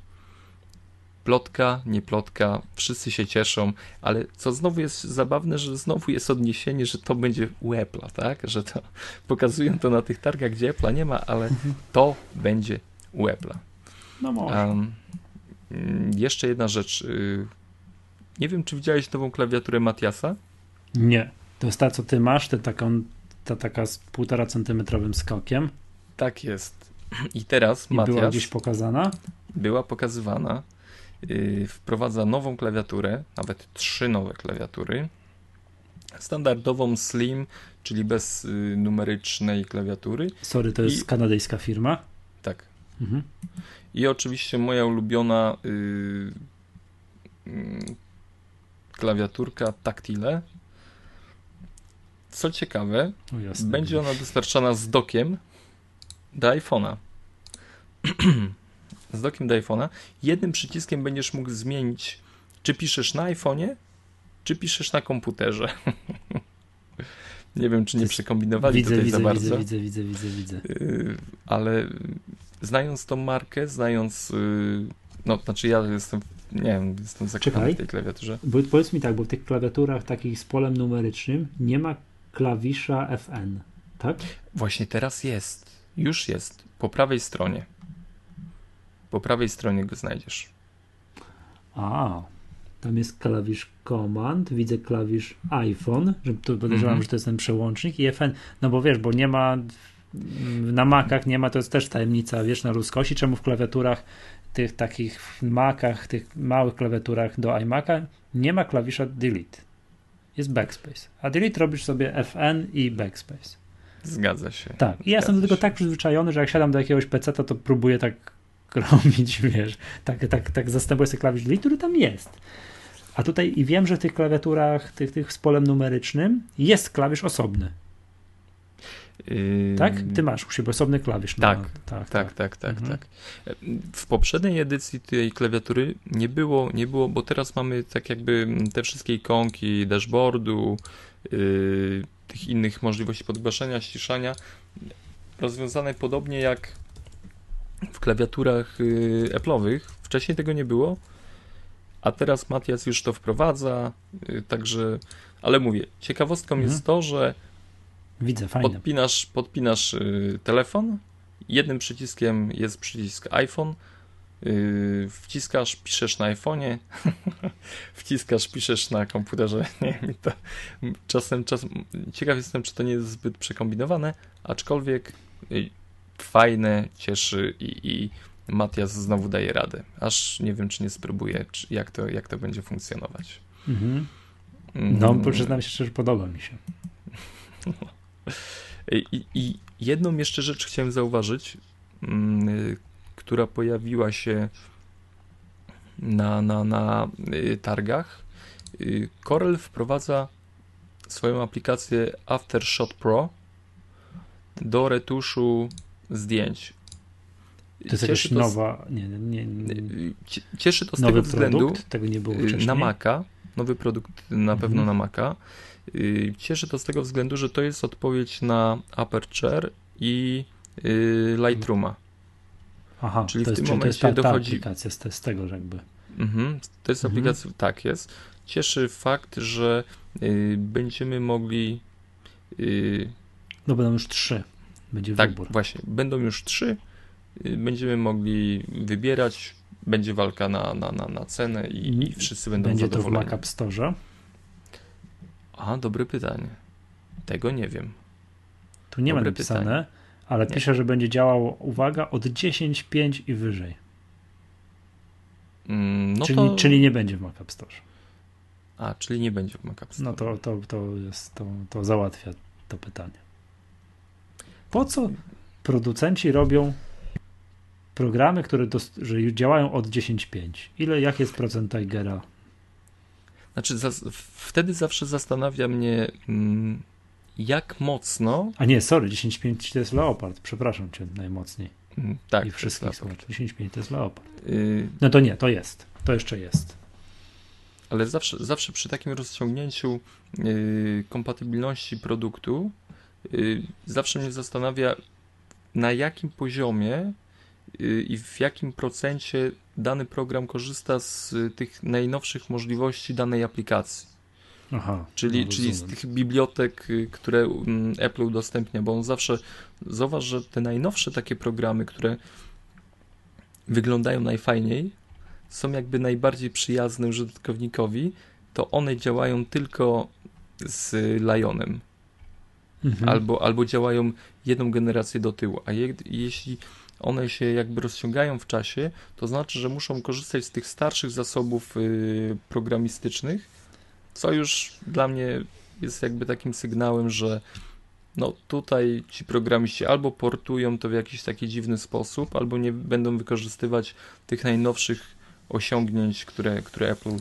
plotka, nie plotka, wszyscy się cieszą, ale co znowu jest zabawne, że znowu jest odniesienie, że to będzie u Apple'a, tak? Że to pokazują to na tych targach, gdzie Apple'a nie ma, ale to będzie u Apple'a. No może. Um, jeszcze jedna rzecz. Y, nie wiem, czy widziałeś nową klawiaturę Matiasa? Nie. To jest ta, co ty masz, ta, taką, ta taka z półtora centymetrowym skokiem. Tak jest. I teraz I Matias... była gdzieś pokazana? Była pokazywana. Y, wprowadza nową klawiaturę, nawet trzy nowe klawiatury. Standardową Slim, czyli bez y, numerycznej klawiatury. Sorry, to jest I... kanadyjska firma? Tak. Mhm. I oczywiście moja ulubiona yy, yy, klawiaturka Tactile. Co ciekawe, będzie ona dostarczana z dokiem do iPhone'a. z dokiem do iPhone'a, jednym przyciskiem będziesz mógł zmienić, czy piszesz na iPhone'ie, czy piszesz na komputerze. nie wiem, czy nie przekombinowali widzę, tutaj widzę, za bardzo. Widzę, widzę, widzę, widzę. Yy, ale znając tą markę, znając, yy, no znaczy ja jestem, nie wiem, jestem zakochany w tej klawiaturze. Bo, powiedz mi tak, bo w tych klawiaturach takich z polem numerycznym nie ma klawisza FN, tak? Właśnie teraz jest. Już jest. Po prawej stronie. Po prawej stronie go znajdziesz. A, tam jest klawisz Command, widzę klawisz iPhone, że tu podejrzewam, mm -hmm. że to jest ten przełącznik i FN, no bo wiesz, bo nie ma na Macach nie ma, to jest też tajemnica wiesz, na ludzkości, czemu w klawiaturach tych takich Macach, tych małych klawiaturach do iMac'a nie ma klawisza delete. Jest backspace. A delete robisz sobie FN i backspace. Zgadza się. Tak. I ja jestem do tego tak przyzwyczajony, że jak siadam do jakiegoś PC, to, to próbuję tak robić, wiesz, tak, tak, tak zastępuję sobie klawisz delete, który tam jest. A tutaj i wiem, że w tych klawiaturach, tych, tych z polem numerycznym jest klawisz osobny. Yy... Tak? Ty masz u siebie osobny klawisz. Tak, no, tak, tak, tak, tak, mhm. tak. W poprzedniej edycji tej klawiatury nie było, nie było, bo teraz mamy tak jakby te wszystkie ikonki dashboardu, yy, tych innych możliwości podgłaszania, ściszania, rozwiązane podobnie jak w klawiaturach yy, Apple'owych. Wcześniej tego nie było, a teraz Matias już to wprowadza, yy, także, ale mówię, ciekawostką mhm. jest to, że Widzę, fajne. Podpinasz, podpinasz yy, telefon, jednym przyciskiem jest przycisk iPhone, yy, wciskasz, piszesz na iPhone'ie, wciskasz, piszesz na komputerze. Nie, to czasem, czasem, ciekaw jestem, czy to nie jest zbyt przekombinowane, aczkolwiek yy, fajne, cieszy i, i Matias znowu daje radę. Aż nie wiem, czy nie spróbuję, czy jak, to, jak to będzie funkcjonować. Mhm. No, mm. przyznam się szczerze, podoba mi się. I, I, jedną jeszcze rzecz chciałem zauważyć, mm, która pojawiła się na, na, na y, targach. Y, Corel wprowadza swoją aplikację Aftershot Pro do retuszu zdjęć. To jest jakaś to nowa. Nie, nie, nie, Cieszy to z tego względu. Produkt? Tego nie było y, wcześniej. Na Maca. Nowy produkt na pewno mhm. na Maca. Cieszy to z tego względu, że to jest odpowiedź na Aperture i Lightrooma. Aha, czyli w tym momencie to jest ta, ta dochodzi. aplikacja z, z tego, że jakby. Mhm, to jest mhm. aplikacja, tak jest. Cieszy fakt, że y, będziemy mogli. Y, no będą już trzy. Będzie tak, wybór. właśnie. Będą już trzy. Y, będziemy mogli wybierać. Będzie walka na, na, na, na cenę i, i wszyscy będą będzie zadowoleni. Będzie to w Mac App Store? A, dobre pytanie. Tego nie wiem. Tu nie dobre ma napisane. Pytanie ale nie. pisze, że będzie działało, uwaga, od 10.5 i wyżej. Mm, no czyli, to... czyli nie będzie w Mac App Store. A, czyli nie będzie w Mac App Store. No to, to, to, jest, to, to załatwia to pytanie. Po co producenci robią programy, które do, że działają od 10.5? Ile, jak jest procent Tigera? Znaczy, za, wtedy zawsze zastanawia mnie, mm, jak mocno. A nie, sorry, 10.5 to jest Leopard, przepraszam cię najmocniej. Mm, tak. I wszystkich słuchaczy. 10.5 to jest Leopard. Yy... No to nie, to jest. To jeszcze jest. Ale zawsze, zawsze przy takim rozciągnięciu yy, kompatybilności produktu yy, zawsze mnie zastanawia, na jakim poziomie i w jakim procencie dany program korzysta z tych najnowszych możliwości danej aplikacji. Aha, czyli, no, czyli z tych bibliotek, y, które mm, Apple udostępnia, bo on zawsze, zauważ, że te najnowsze takie programy, które wyglądają najfajniej, są jakby najbardziej przyjazne użytkownikowi, to one działają tylko z Lionem. Mhm. Albo, albo działają jedną generację do tyłu. A je, jeśli one się jakby rozciągają w czasie, to znaczy, że muszą korzystać z tych starszych zasobów y, programistycznych, co już dla mnie jest jakby takim sygnałem, że no tutaj ci programiści albo portują to w jakiś taki dziwny sposób, albo nie będą wykorzystywać tych najnowszych osiągnięć, które, które Apple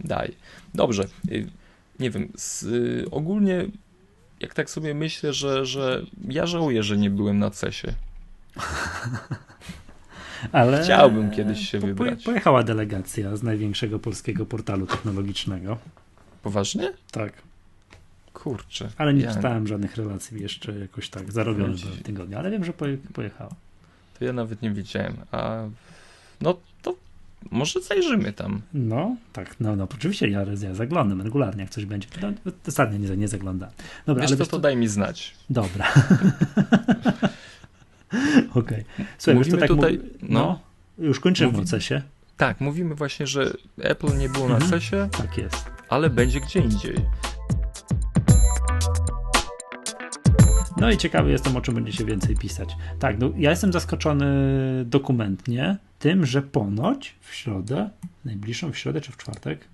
daje. Dobrze, y, nie wiem, z, y, ogólnie jak tak sobie myślę, że, że ja żałuję, że nie byłem na CESie. Ale Chciałbym kiedyś się wybrać. Pojechała delegacja z największego polskiego portalu technologicznego. Poważnie? Tak. Kurczę. Ale nie ja... czytałem żadnych relacji jeszcze jakoś tak zarobionych w tygodniu, ale wiem, że pojechała. To ja nawet nie widziałem. A no to może zajrzymy tam. No, tak, no, no oczywiście ja, ja zaglądam regularnie, jak coś będzie. No, ostatnio nie, nie zaglądałem. Dobra, Wiesz, ale to, to daj mi znać. Dobra. Okej. Okay. Słuchaj, Mówimy tak tutaj, no, no, już kończymy mówi... o CESie. Tak, mówimy właśnie, że Apple nie było na mhm. CESie. Tak jest ale będzie gdzie indziej. No i ciekawy jestem, o czym będzie się więcej pisać. Tak, no, ja jestem zaskoczony dokumentnie tym, że ponoć w środę, najbliższą w środę czy w czwartek?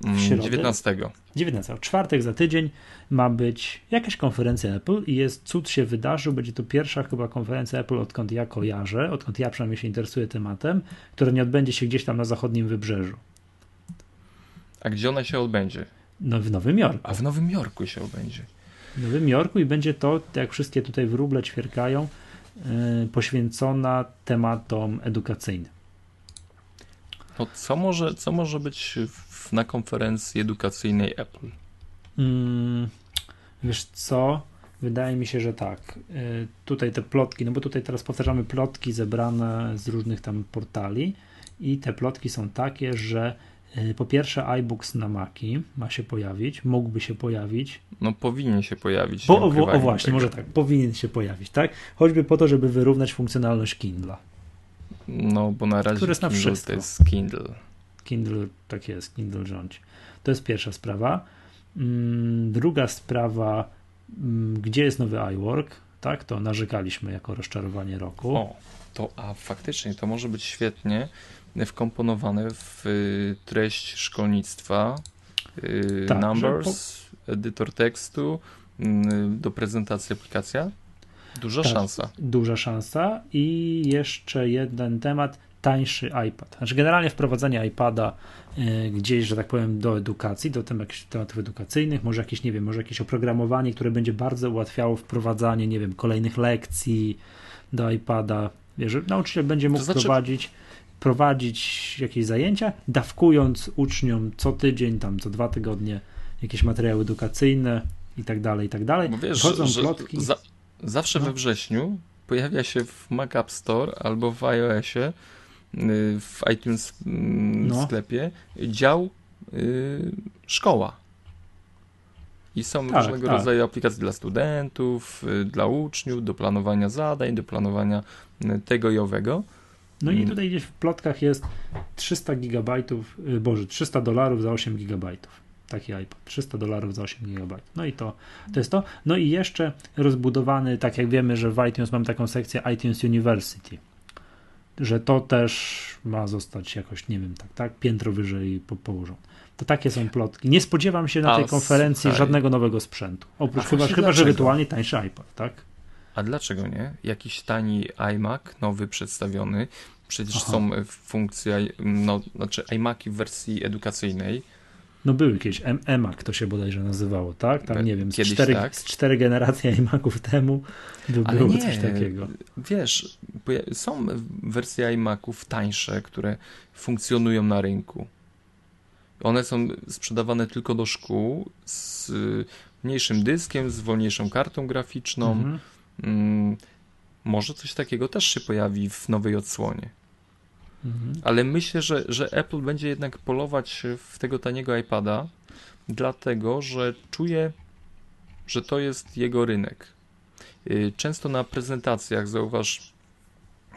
W środę, 19. 19. W czwartek za tydzień ma być jakaś konferencja Apple i jest cud się wydarzył. Będzie to pierwsza chyba konferencja Apple, odkąd ja kojarzę, odkąd ja przynajmniej się interesuję tematem, która nie odbędzie się gdzieś tam na zachodnim wybrzeżu. A gdzie ona się odbędzie? No w Nowym Jorku. A w Nowym Jorku się odbędzie. W Nowym Jorku i będzie to, jak wszystkie tutaj wróble ćwierkają, yy, poświęcona tematom edukacyjnym. No co może, co może być w, na konferencji edukacyjnej Apple? Hmm, wiesz co? Wydaje mi się, że tak. Yy, tutaj te plotki, no bo tutaj teraz powtarzamy plotki zebrane z różnych tam portali i te plotki są takie, że E, po pierwsze, iBooks na Maki ma się pojawić, mógłby się pojawić. No powinien się pojawić. Po, o, o, właśnie, tego. może tak, powinien się pojawić, tak? Choćby po to, żeby wyrównać funkcjonalność Kindle. No, bo na razie Które jest na Kindle to jest Kindle. Kindle, tak jest, Kindle rządzi. To jest pierwsza sprawa. Mm, druga sprawa, mm, gdzie jest nowy iWork? Tak, to narzekaliśmy jako rozczarowanie roku. O, to a faktycznie to może być świetnie wkomponowane w y, treść szkolnictwa tak, Numbers, po... edytor tekstu, mm, do prezentacji aplikacja. Duża tak, szansa. Duża szansa i jeszcze jeden temat, tańszy iPad. Znaczy generalnie wprowadzenie iPada y, gdzieś, że tak powiem, do edukacji, do tem, jakichś tematów edukacyjnych, może jakieś, nie wiem, może jakieś oprogramowanie, które będzie bardzo ułatwiało wprowadzanie, nie wiem, kolejnych lekcji do iPada. Wiesz, nauczyciel będzie mógł to znaczy... prowadzić prowadzić jakieś zajęcia, dawkując uczniom co tydzień, tam co dwa tygodnie jakieś materiały edukacyjne i tak dalej, i tak dalej. Bo wiesz, Chodzą że, plotki. Za, zawsze no. we wrześniu pojawia się w Mac App Store albo w iOSie w iTunes mm, no. sklepie dział y, szkoła. I są tak, różnego tak. rodzaju aplikacje dla studentów, y, dla uczniów, do planowania zadań, do planowania tego i owego. No i mm. tutaj gdzieś w plotkach jest 300 gigabajtów, y, boże, 300 dolarów za 8 gigabajtów. Taki iPad, 300 dolarów za 8 gigabajtów. No i to, to jest to. No i jeszcze rozbudowany, tak jak wiemy, że w iTunes mam taką sekcję iTunes University, że to też ma zostać jakoś, nie wiem, tak, tak, piętro wyżej po, położone. To takie są plotki. Nie spodziewam się na tej konferencji słuchaj. żadnego nowego sprzętu. Oprócz chyba, chyba że rytualnie tańszy iPad, tak? A dlaczego nie? Jakiś tani iMac, nowy przedstawiony. Przecież Aha. są funkcje, no, znaczy iMaki w wersji edukacyjnej. No były kiedyś, eMac to się bodajże nazywało, tak? Tam nie wiem, z, kiedyś cztery, tak. z cztery generacje iMaców temu by Ale było nie, coś takiego. Wiesz, są wersje iMaców tańsze, które funkcjonują na rynku. One są sprzedawane tylko do szkół z mniejszym dyskiem, z wolniejszą kartą graficzną. Mhm Mm, może coś takiego też się pojawi w nowej odsłonie. Mhm. Ale myślę, że, że Apple będzie jednak polować w tego taniego iPada, dlatego że czuje, że to jest jego rynek. Y, często na prezentacjach, zauważ,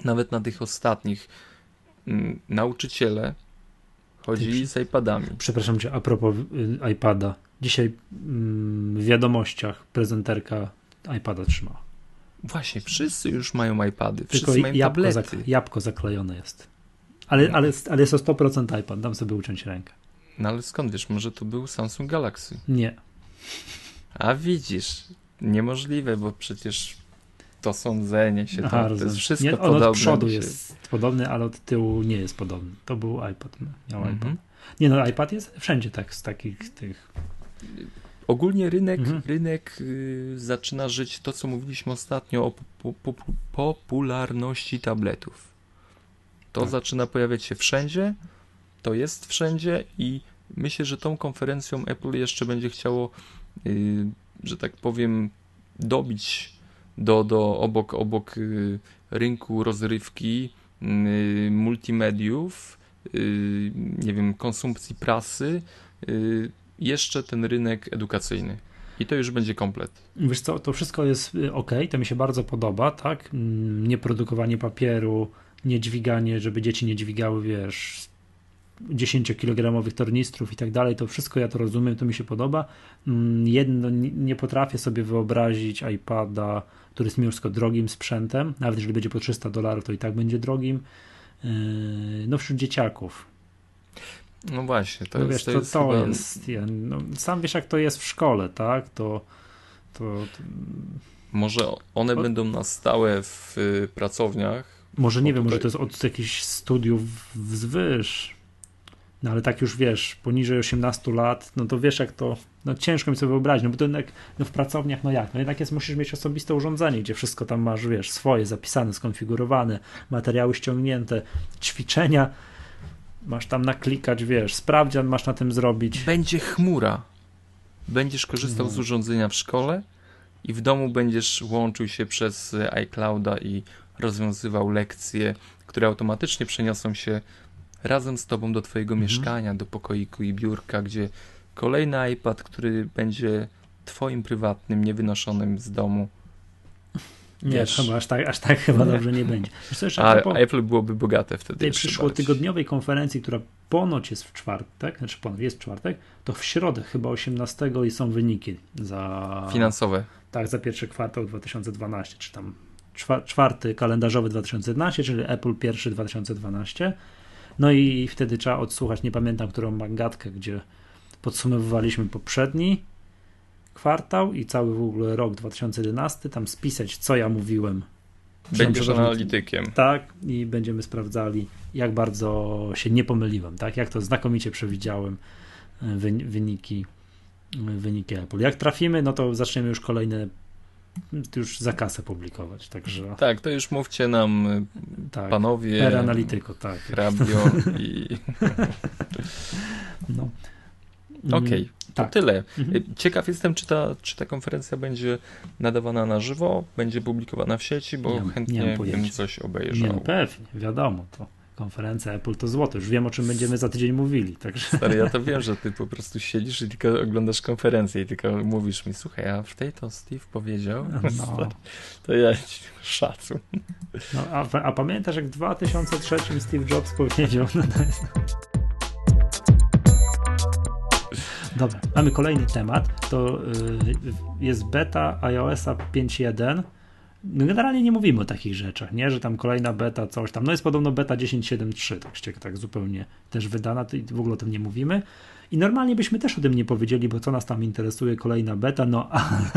nawet na tych ostatnich, mm, nauczyciele chodzili z iPadami. Przepraszam cię, a propos y, iPada. Dzisiaj mm, w wiadomościach prezenterka iPada trzymała. Właśnie, wszyscy już mają iPady, wszyscy Tylko mają jabłko, tablety. Zak jabłko zaklejone jest. Ale, no. ale, ale jest to 100% iPad, dam sobie uciąć rękę. No ale skąd wiesz, może to był Samsung Galaxy? Nie. A widzisz, niemożliwe, bo przecież to sądzenie się, Aha, to, to jest wszystko nie, podobne. od przodu się... jest podobny, ale od tyłu nie jest podobny. To był iPad, miał mm -hmm. iPad. Nie no, iPad jest wszędzie tak z takich tych Ogólnie rynek, mhm. rynek y, zaczyna żyć to, co mówiliśmy ostatnio o po, po, popularności tabletów. To tak. zaczyna pojawiać się wszędzie, to jest wszędzie i myślę, że tą konferencją Apple jeszcze będzie chciało, y, że tak powiem, dobić do, do obok, obok y, rynku rozrywki, y, multimediów, y, nie wiem, konsumpcji prasy, y, jeszcze ten rynek edukacyjny. I to już będzie komplet. Wiesz co, to wszystko jest y, ok, to mi się bardzo podoba, tak? Mm, nie produkowanie papieru, nie dźwiganie, żeby dzieci nie dźwigały, wiesz, 10-kilogramowych tornistrów i tak dalej, to wszystko ja to rozumiem, to mi się podoba. Mm, jedno, nie potrafię sobie wyobrazić iPada, który jest drogim sprzętem, nawet jeżeli będzie po 300 dolarów, to i tak będzie drogim. Yy, no wśród dzieciaków. No właśnie, to no jest, wiesz, to, to jest, to chyba... jest ja, no, sam wiesz jak to jest w szkole, tak? To, to, to... Może one będą na stałe w y, pracowniach. Może nie wiem, tutaj... może to jest od jakichś studiów wzwyż. No ale tak już wiesz, poniżej 18 lat, no to wiesz jak to, no ciężko mi sobie wyobrazić, no bo to jednak no w pracowniach, no jak, no jednak jest, musisz mieć osobiste urządzenie, gdzie wszystko tam masz, wiesz, swoje, zapisane, skonfigurowane, materiały ściągnięte, ćwiczenia, Masz tam naklikać, wiesz, sprawdzian masz na tym zrobić. Będzie chmura. Będziesz korzystał no. z urządzenia w szkole i w domu będziesz łączył się przez iClouda i rozwiązywał lekcje, które automatycznie przeniosą się razem z tobą do twojego mhm. mieszkania, do pokoiku i biurka, gdzie kolejny iPad, który będzie twoim prywatnym, niewynoszonym z domu nie, Wiesz, chyba aż tak, aż tak chyba nie. dobrze nie będzie. Co, A propos, Apple byłoby bogate wtedy. Tej przyszłotygodniowej konferencji, która ponoć jest w czwartek, znaczy ponoć jest w czwartek, to w środę chyba 18 i są wyniki za... Finansowe. Tak, za pierwszy kwartał 2012, czy tam czwarty kalendarzowy 2011, czyli Apple pierwszy 2012. No i wtedy trzeba odsłuchać, nie pamiętam, którą magatkę, gdzie podsumowywaliśmy poprzedni kwartał i cały w ogóle rok 2011, tam spisać, co ja mówiłem. Będziesz analitykiem. Tak, i będziemy sprawdzali, jak bardzo się nie pomyliłem, tak, jak to znakomicie przewidziałem e, wyniki, wyniki Apple. Jak trafimy, no to zaczniemy już kolejne już za kasę publikować, także... Tak, to już mówcie nam tak, panowie... Per analityko, tak. Hrabio i... no. Okej, okay, to tak. tyle. Mhm. Ciekaw jestem, czy ta, czy ta konferencja będzie nadawana na żywo, będzie publikowana w sieci, bo nie, chętnie nie bym coś obejrzał. Nie, pewnie, wiadomo, to konferencja Apple to złoto. Już wiem, o czym będziemy za tydzień mówili. Także... Stary, ja to wiem, że ty po prostu siedzisz i tylko oglądasz konferencję i tylko mówisz mi, słuchaj, a w tej to Steve powiedział, no. to ja szacun. No, a, a, pamiętasz, jak w 2003 Steve Jobs powiedział, no to jest... Dobra, mamy kolejny temat. To y, jest beta iOSa 5.1. No generalnie nie mówimy o takich rzeczach, nie? Że tam kolejna beta, coś tam. No jest podobno beta 10.7.3, tak, tak zupełnie też wydana, w ogóle o tym nie mówimy. I normalnie byśmy też o tym nie powiedzieli, bo co nas tam interesuje, kolejna beta, no ale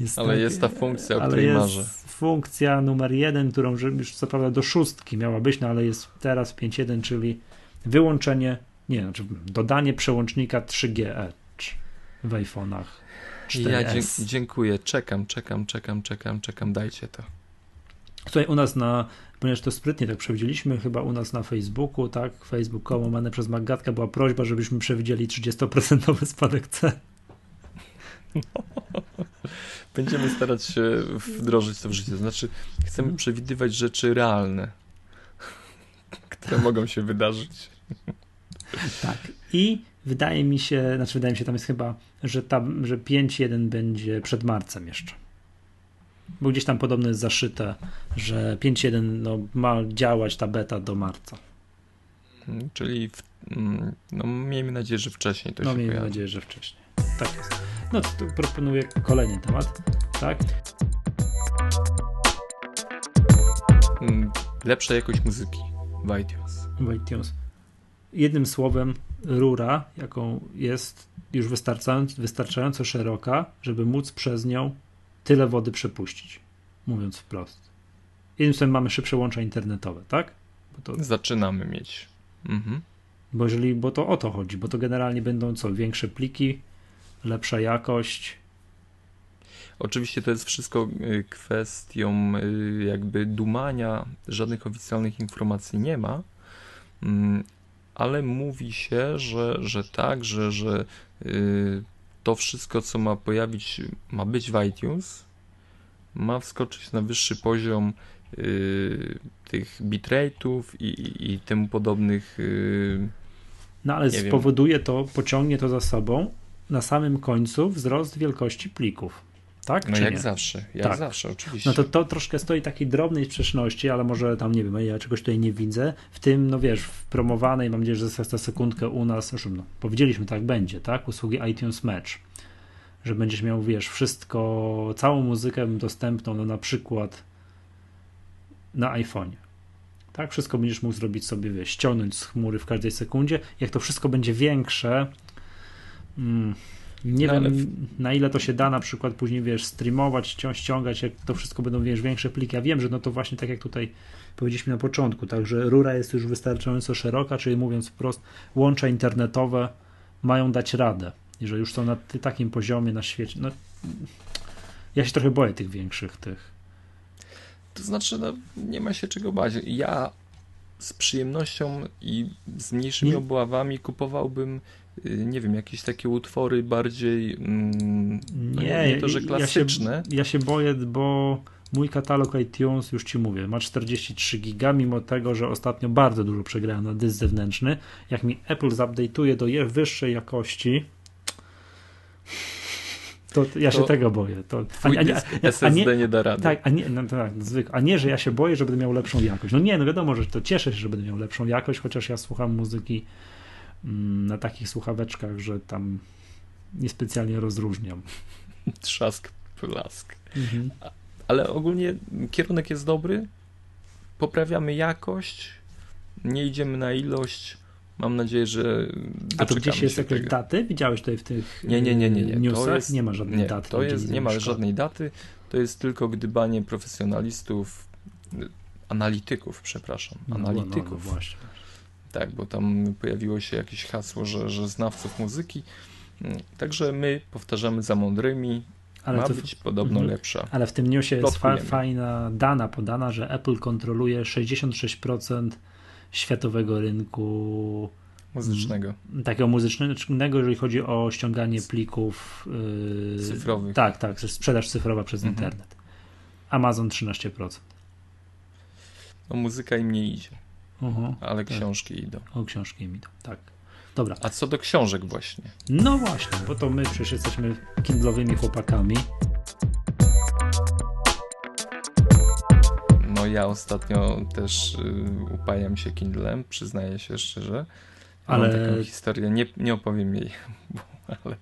jest, ale tak, jest ta funkcja, o której jest marzę. funkcja numer jeden, którą już co prawda do szóstki miała być, no ale jest teraz 5.1, czyli wyłączenie nie, znaczy dodanie przełącznika 3G Edge w iPhone'ach 4S. Ja dziękuję, czekam, czekam, czekam, czekam, czekam, dajcie to. Tutaj u nas na, ponieważ to sprytnie tak przewidzieliśmy, chyba u nas na Facebooku, tak, Facebook łamane przez Magatka była prośba, żebyśmy przewidzieli 30% spadek cen. Będziemy starać się wdrożyć to w życie. Znaczy, chcemy mhm. przewidywać rzeczy realne, które mogą się wydarzyć. Tak. I wydaje mi się, znaczy wydaje mi się, tam jest chyba, że, tam, że 5.1 będzie przed marcem jeszcze. Bo gdzieś tam podobno jest zaszyte, że 5.1 no, ma działać ta beta do marca. Hmm, czyli w, mm, no, miejmy nadzieję, że wcześniej to no, się miejmy pojawi. nadzieję, że wcześniej. Tak jest. No to proponuję kolejny temat. Tak? Hmm, lepsza jakość muzyki w iTunes. W iTunes jednym słowem, rura, jaką jest już wystarczająco, wystarczająco szeroka, żeby móc przez nią tyle wody przepuścić. Mówiąc wprost. Jednym słowem, mamy szybsze łącza internetowe, tak? To... Zaczynamy mieć. Mhm. Bo jeżeli, bo to o to chodzi, bo to generalnie będą co? Większe pliki, lepsza jakość. Oczywiście to jest wszystko y, kwestią y, jakby dumania, żadnych oficjalnych informacji nie ma, mm, ale mówi się, że, że tak, że, że yy, to wszystko, co ma pojawić, ma być w iTunes, ma wskoczyć na wyższy poziom yy, tych bitrate'ów i, i, i temu podobnych. Yy, no ale spowoduje wiem. to, pociągnie to za sobą na samym końcu wzrost wielkości plików. Tak? No jak nie? zawsze, jak tak. zawsze, oczywiście. No to, to troszkę stoi takiej drobnej sprzeczności, ale może tam, nie wiem, ja czegoś tutaj nie widzę. W tym, no wiesz, w promowanej, mam nadzieję, że za sekundkę u nas, już no, powiedzieliśmy, tak będzie, tak? Usługi iTunes Match. Że będziesz miał, wiesz, wszystko, całą muzykę dostępną, no na przykład na iPhone'ie. Tak, wszystko będziesz mógł zrobić sobie, wiesz, ściągnąć z chmury w każdej sekundzie. Jak to wszystko będzie większe, mm, nie no, wiem, na ile to się da na przykład później, wiesz, streamować, ściągać, jak to wszystko będą, wiesz, większe pliki. Ja wiem, że no to właśnie tak jak tutaj powiedzieliśmy na początku, także rura jest już wystarczająco szeroka, czyli mówiąc wprost, łącza internetowe mają dać radę, jeżeli już są na takim poziomie na świecie. No, ja się trochę boję tych większych tych. To znaczy, no, nie ma się czego bać. Ja z przyjemnością i z mniejszymi nie. obławami kupowałbym nie wiem, jakieś takie utwory bardziej mm, no nie, nie to, że klasyczne. Ja się, ja się boję, bo mój katalog iTunes, już ci mówię, ma 43 giga, mimo tego, że ostatnio bardzo dużo przegrałem na dysk zewnętrzny. Jak mi Apple zupdate'uje do wyższej jakości, to ja się tego boję. To, a, a, a, SSD nie, nie, da rady. Tak, a nie, no, tak, zwykle, a nie, że ja się boję, że będę miał lepszą jakość. No nie, no wiadomo, że to cieszę się, że będę miał lepszą jakość, chociaż ja słucham muzyki na takich słuchaweczkach, że tam niespecjalnie rozróżniam. Trzask, plask. Mhm. Ale ogólnie kierunek jest dobry. Poprawiamy jakość, nie idziemy na ilość. Mam nadzieję, że. A to gdzieś jest jakieś tego. daty? Widziałeś tutaj w tych nie, nie, nie, nie, nie. newsach? To jest, nie ma żadnej nie, daty. To jest, nie ma żadnej daty. To jest tylko gdybanie profesjonalistów, analityków, przepraszam. Analityków. No, no, no właśnie. Tak, bo tam pojawiło się jakieś hasło, że, że znawców muzyki. Także my powtarzamy za mądrymi. Ale ma to być podobno mhm. lepsza. Ale w tym newsie jest fa fajna dana podana, że Apple kontroluje 66% światowego rynku muzycznego. Takiego muzycznego, jeżeli chodzi o ściąganie plików yy, cyfrowych. Tak, tak, sprzedaż cyfrowa przez mhm. internet. Amazon 13%. No muzyka im nie idzie. Uh -huh, ale tak. książki idą. O książki idą, tak. Dobra. A co do książek właśnie? No właśnie, bo to my przecież jesteśmy kindlowymi chłopakami. No ja ostatnio też y, upajam się Kindlem, przyznaję się szczerze. Ale Mam taką historię, nie, nie opowiem jej. Bo, ale,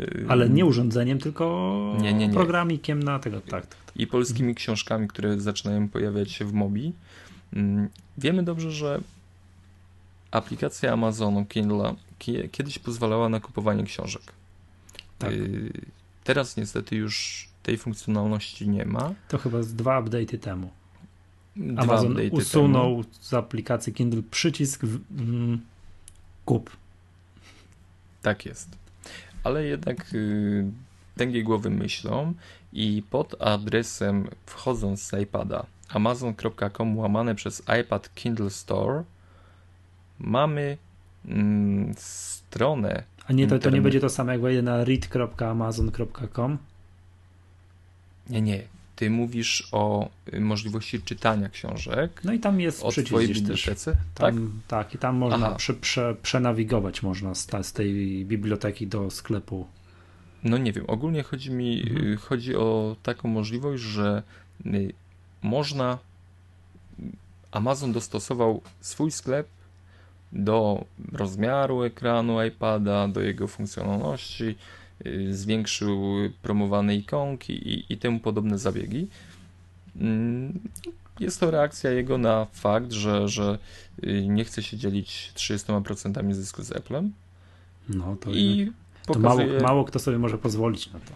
y, ale nie urządzeniem, tylko nie, nie, nie. programikiem na tego. Tak, tak, tak. I polskimi mhm. książkami, które zaczynają pojawiać się w Mobi. Wiemy dobrze, że aplikacja Amazonu Kindle kiedyś pozwalała na kupowanie książek. Tak. Y, teraz niestety już tej funkcjonalności nie ma. To chyba z dwa update'y temu. Dwa Amazon update'y usunął temu. z aplikacji Kindle przycisk w, mm, kup. Tak jest. Ale jednak y, tęgie głowy myślą i pod adresem wchodząc z iPada amazon.com łamane przez iPad Kindle Store mamy mm, stronę. A nie, to, to nie będzie to samo, jak wejdę na read.amazon.com? Nie, nie. Ty mówisz o y, możliwości czytania książek. No i tam jest od przycisk bibliotece? Tak? tak, i tam można prze, prze, przenawigować można z, z, tej biblioteki do sklepu. No nie wiem, ogólnie chodzi mi mhm. Y, chodzi o taką możliwość, że y, można Amazon dostosował swój sklep do rozmiaru ekranu iPada, do jego funkcjonalności, y, zwiększył promowane ikonki i, i temu podobne zabiegi. Mm, jest to reakcja jego na fakt, że, że y, nie chce się dzielić 30% zysku z Applem. No to, I pokazuje... to mało, mało kto sobie może pozwolić na to,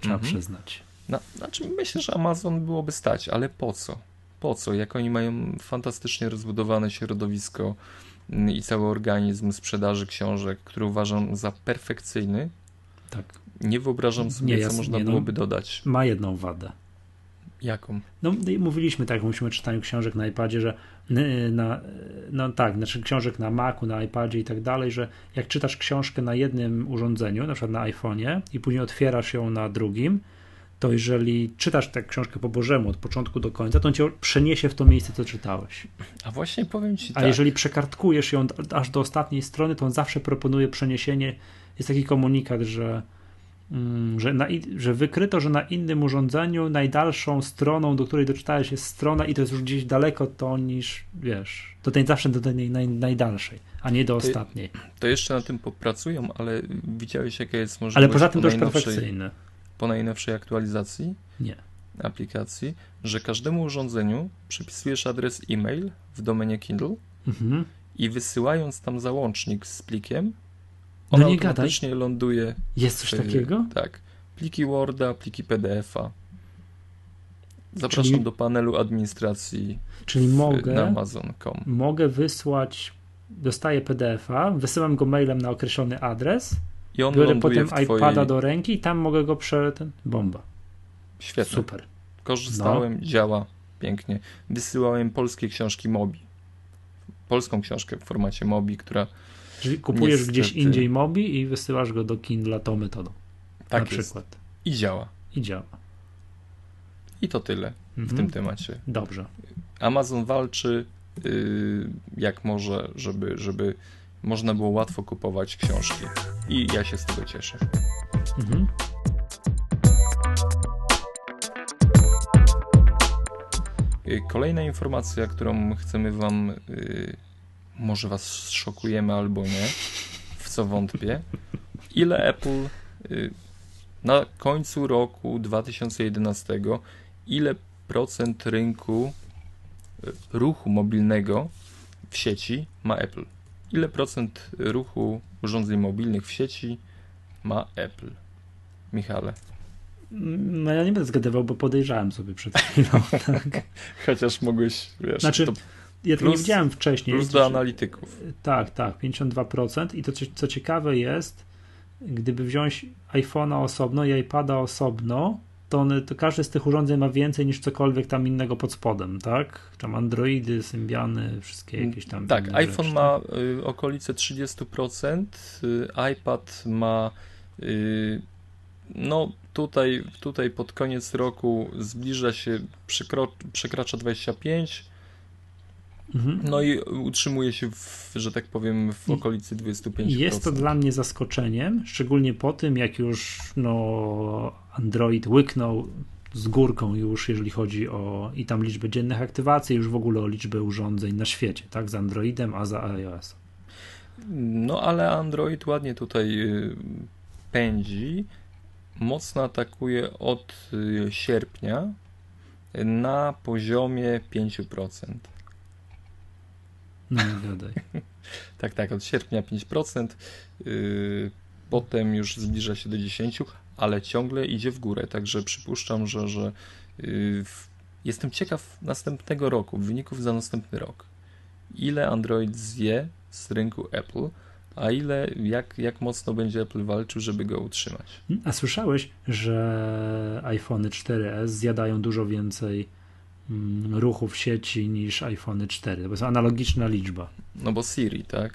trzeba mhm. przyznać. No, znaczy myślę, że Amazon byłoby stać, ale po co? Po co? Jak oni mają fantastycznie rozbudowane środowisko i cały organizm sprzedaży książek, który uważam za perfekcyjny. Tak. Nie wyobrażam sobie, nie, co można nie, no, byłoby dodać. Ma jedną wadę. Jaką? No, mówiliśmy tak, mówiliśmy o czytaniu książek na iPadzie, że na, no tak, znaczy książek na Macu, na iPadzie i tak dalej, że jak czytasz książkę na jednym urządzeniu, na przykład na iPhone'ie i później otwierasz ją na drugim, to jeżeli czytasz tę książkę po Bożemu od początku do końca, to on cię przeniesie w to miejsce, co czytałeś. A właśnie powiem ci A tak. jeżeli przekartkujesz ją aż do ostatniej strony, to on zawsze proponuje przeniesienie. Jest taki komunikat, że, mm, że, na, że wykryto, że na innym urządzeniu najdalszą stroną, do której doczytałeś jest strona i to jest już gdzieś daleko to niż, wiesz, do tej zawsze do tej naj, najdalszej, a nie do to, ostatniej. To jeszcze na tym popracują, ale widziałeś jaka jest możliwość Ale poza tym to już perfekcyjne po najnowszej aktualizacji Nie. aplikacji, że każdemu urządzeniu przypisujesz adres e-mail w domenie Kindle mhm. i wysyłając tam załącznik z plikiem, on no automatycznie gadaj. ląduje. Jest coś w, takiego? Tak. Pliki Worda, pliki PDF-a. Zapraszam czyli, do panelu administracji czyli mogę, na Amazon.com. Mogę wysłać, dostaję PDF-a, wysyłam go mailem na określony adres i on Biorę potem twojej... iPada do ręki i tam mogę go prze... Ten... Bomba. Świetnie. Super. Korzystałem, no. działa pięknie. Wysyłałem polskie książki Mobi. Polską książkę w formacie Mobi, która Czyli kupujesz niestety... gdzieś indziej Mobi i wysyłasz go do Kindle tą metodą. Tak na jest. przykład. I działa. I działa. I to tyle mhm. w tym temacie. Dobrze. Amazon walczy yy, jak może, żeby, żeby można było łatwo kupować książki. I ja się z tego cieszę. Mhm. Y, kolejna informacja, którą chcemy Wam, yy, może Was szokujemy albo nie, w co wątpię. Ile Apple yy, na końcu roku 2011, ile procent rynku y, ruchu mobilnego w sieci ma Apple? Ile procent ruchu urządzeń mobilnych w sieci ma Apple? Michale. No ja nie będę zgadywał, bo podejrzałem sobie przed chwilą. Tak. Chociaż mogłeś, wiesz... Znaczy, ja tego nie widziałem wcześniej. Plus do analityków. Tak, tak, 52%. I to co ciekawe jest, gdyby wziąć iPhone'a osobno i iPada osobno, to, one, to każdy z tych urządzeń ma więcej niż cokolwiek tam innego pod spodem, tak? Tam Androidy, Symbiany, wszystkie jakieś tam. Tak, iPhone rzeczy, ma tak? y, okolice 30%, y, iPad ma y, no tutaj, tutaj pod koniec roku zbliża się, przekro, przekracza 25%, Mhm. No i utrzymuje się, w, że tak powiem, w okolicy 25%. Jest to dla mnie zaskoczeniem, szczególnie po tym, jak już no, Android łyknął z górką już, jeżeli chodzi o i tam liczbę dziennych aktywacji, już w ogóle o liczbę urządzeń na świecie, tak, z Androidem, a za iOS. No ale Android ładnie tutaj y, pędzi, mocno atakuje od y, sierpnia na poziomie 5%. No nie gadaj. tak, tak, od sierpnia 5%, yy, potem już zbliża się do 10%, ale ciągle idzie w górę, także przypuszczam, że, że yy, jestem ciekaw następnego roku, wyników za następny rok. Ile Android zje z rynku Apple, a ile, jak, jak mocno będzie Apple walczył, żeby go utrzymać. A słyszałeś, że iPhony 4S zjadają dużo więcej Mm, ruchu w sieci niż iPhone 4. To jest analogiczna liczba. No bo Siri, tak?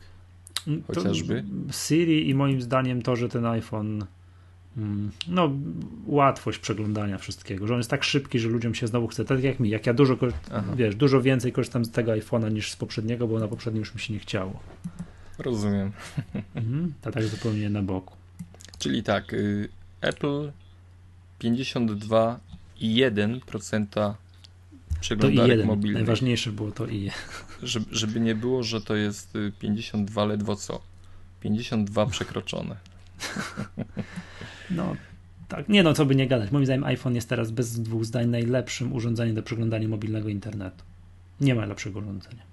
Mm, Chociażby. To Siri i moim zdaniem to, że ten iPhone mm, no, łatwość przeglądania wszystkiego, że on jest tak szybki, że ludziom się znowu chce, tak jak mi, jak ja dużo, wiesz, dużo więcej korzystam z tego iPhone'a niż z poprzedniego, bo na poprzednim już mi się nie chciało. Rozumiem. Mhm, to tak zupełnie na boku. Czyli tak, y, Apple 52,1% przeglądarek to i mobilnych. Najważniejsze było to i. Żeby, żeby nie było, że to jest 52 y, ledwo co. 52 przekroczone. No tak, nie no, co by nie gadać. Moim zdaniem iPhone jest teraz bez dwóch zdań najlepszym urządzeniem do przeglądania mobilnego internetu. Nie ma lepszego urządzenia.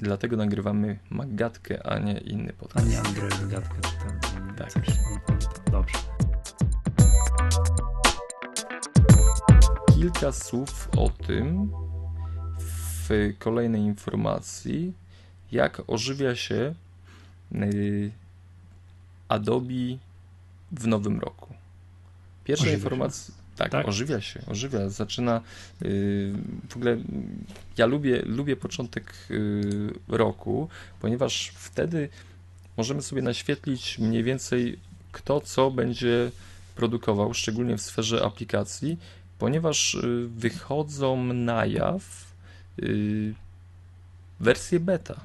Dlatego nagrywamy Magatkę, a nie inny podcast. A nie Android Magatkę, czy tam tak. coś. Dobrze. Kilka słów o tym, w kolejnej informacji, jak ożywia się y, Adobe w nowym roku. Pierwsza ożywia informacja. Tak, tak, ożywia się, ożywia, zaczyna y, w ogóle ja lubię, lubię początek y, roku, ponieważ wtedy możemy sobie naświetlić mniej więcej kto co będzie produkował, szczególnie w sferze aplikacji, ponieważ wychodzą na jaw wersję beta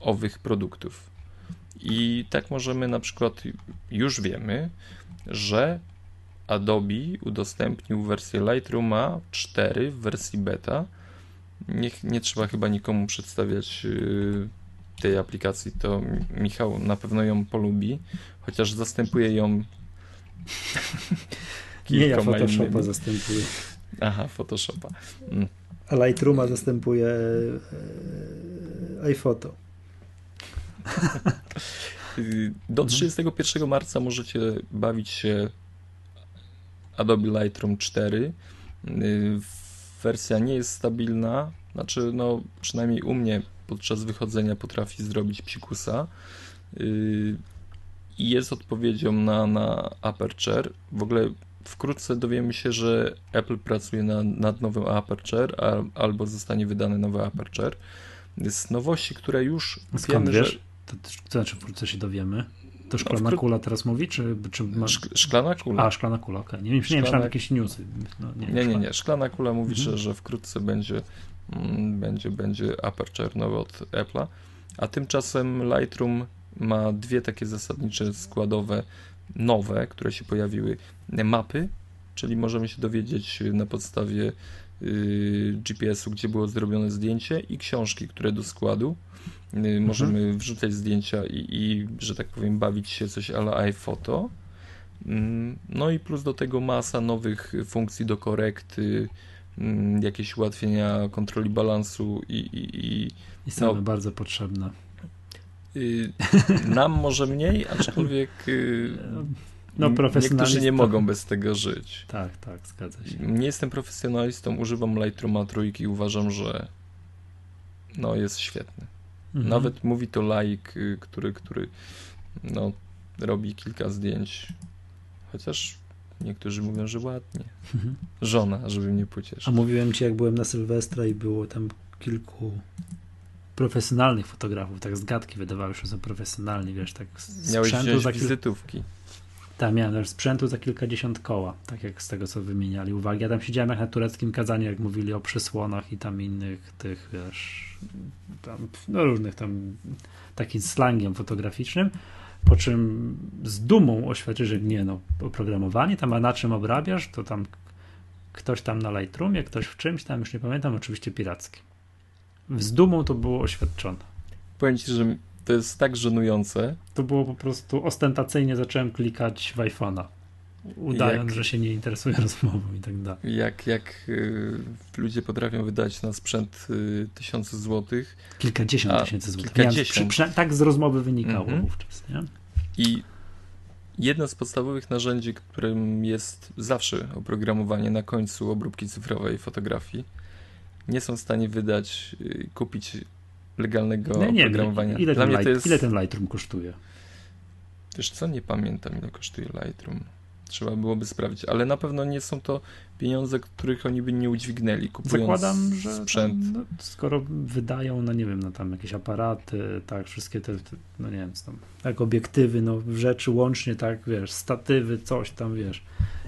owych produktów. I tak możemy na przykład, już wiemy, że Adobe udostępnił wersję Lightrooma 4 w wersji beta. Nie, nie trzeba chyba nikomu przedstawiać y, tej aplikacji, to Michał na pewno ją polubi, chociaż zastępuje ją Nie, ja Photoshopa zastępuję. Aha, Photoshopa. A Lightrooma zastępuje e, iPhoto. Do 31 mhm. marca możecie bawić się Adobe Lightroom 4. Y, wersja nie jest stabilna, znaczy no przynajmniej u mnie podczas wychodzenia potrafi zrobić psikusa y, i jest odpowiedzią na, na Aperture. W ogóle wkrótce dowiemy się, że Apple pracuje na, nad nowym Aperture, a, albo zostanie wydany nowy Aperture. Z nowości, które już Skąd wiemy, wiesz? Że... To, to znaczy wkrótce się dowiemy. To szklana no, kula teraz mówi, czy... czy. Szklana kula. A, szklana kula, okej. Okay. Nie, szklana... nie wiem, jakieś newsy. No, nie, nie, nie, nie, Szklana kula mówi, mhm. że, że wkrótce będzie, mm, będzie, będzie Aperture nowy od Apple'a, a tymczasem Lightroom ma dwie takie zasadnicze składowe nowe, które się pojawiły, mapy, czyli możemy się dowiedzieć na podstawie y, GPS-u, gdzie było zrobione zdjęcie i książki, które do składu. Y, mhm. Możemy wrzucać zdjęcia i, i, że tak powiem, bawić się coś ala iPhoto. Mm, no i plus do tego masa nowych funkcji do korekty, mm, jakieś ułatwienia kontroli balansu i. I, i, I same no, bardzo potrzebne. Y, nam może mniej, aczkolwiek y, no, niektórzy nie mogą bez tego żyć. Tak, tak, zgadza się. Nie jestem profesjonalistą, używam Lightrooma trójki i uważam, że no, jest świetny. Mhm. Nawet mówi to laik, y, który, który no, robi kilka zdjęć, chociaż niektórzy mówią, że ładnie. Mhm. Żona, żeby mnie pocieszyć. A mówiłem ci, jak byłem na Sylwestra i było tam kilku profesjonalnych fotografów, tak z gadki wydawały się, że są profesjonalni, wiesz, tak Miałeś sprzętu za wizytówki. Tak, miałem też sprzętu za kilkadziesiąt koła, tak jak z tego, co wymieniali uwagi. Ja tam siedziałem jak na tureckim kazaniu, jak mówili o przysłonach i tam innych tych, wiesz, tam, no różnych tam takim slangiem fotograficznym, po czym z dumą oświadczy, że nie no, oprogramowanie tam, a na czym obrabiasz, to tam ktoś tam na Lightroomie, ktoś w czymś tam, już nie pamiętam, oczywiście pirackim. Z dumą to było oświadczone. Powiem ci, że to jest tak żenujące. To było po prostu ostentacyjnie zacząłem klikać w iPhone'a. Udając, jak, że się nie interesuje rozmową i tak dalej. Jak, jak y, ludzie potrafią wydać na sprzęt y, tysiące złotych. Kilkadziesiąt tysięcy złotych. Kilkadziesiąt. Przy, przy, tak z rozmowy wynikało -hmm. wówczas. Nie? I jedno z podstawowych narzędzi, którym jest zawsze oprogramowanie na końcu obróbki cyfrowej fotografii, nie są w stanie wydać, y, kupić legalnego nie, nie, oprogramowania. Ile, Dla mnie to jest... ile ten Lightroom kosztuje? Wiesz co, nie pamiętam ile kosztuje Lightroom. Trzeba byłoby sprawdzić, ale na pewno nie są to pieniądze, których oni by nie udźwignęli, kupując Zakładam, że sprzęt. Tam, no, skoro wydają, no nie wiem, no tam jakieś aparaty, tak, wszystkie te, no nie wiem, tam, jak obiektywy, no rzeczy łącznie, tak, wiesz, statywy, coś tam, wiesz.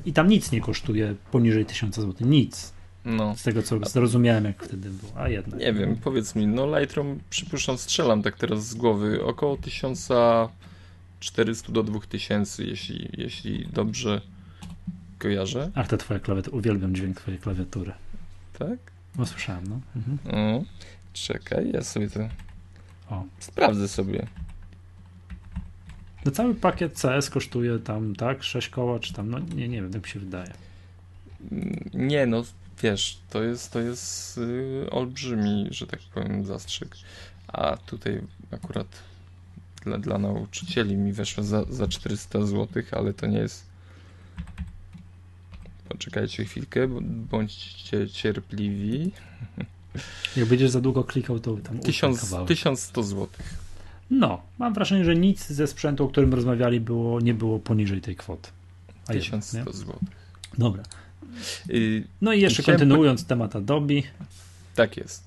I tam nic nie kosztuje poniżej 1000 zł, nic. No. Z tego, co zrozumiałem, jak wtedy było, a jednak. Nie wiem, powiedz mi, no Lightroom, przypuszczam, strzelam tak teraz z głowy, około 1400 do 2000, jeśli, jeśli dobrze kojarzę. Ach, ta twoja klawiatura, uwielbiam dźwięk twojej klawiatury. Tak? No słyszałem, no. Mhm. O, czekaj, ja sobie to o. sprawdzę sobie. No cały pakiet CS kosztuje tam, tak, 6 koła, czy tam, no nie, nie wiem, tak mi się wydaje. Nie, no wiesz, to jest, to jest yy, olbrzymi, że tak powiem, zastrzyk. A tutaj akurat dla, dla nauczycieli mi weszło za, za 400 zł, ale to nie jest. Poczekajcie chwilkę, bądźcie cierpliwi. Jak będziesz za długo klikał, to tam 1000, 1100 zł. No, mam wrażenie, że nic ze sprzętu, o którym rozmawiali, było, nie było poniżej tej kwoty. A 1100 zł. Dobra. Y, no i jeszcze kontynuując po... temat Adobe. Tak jest.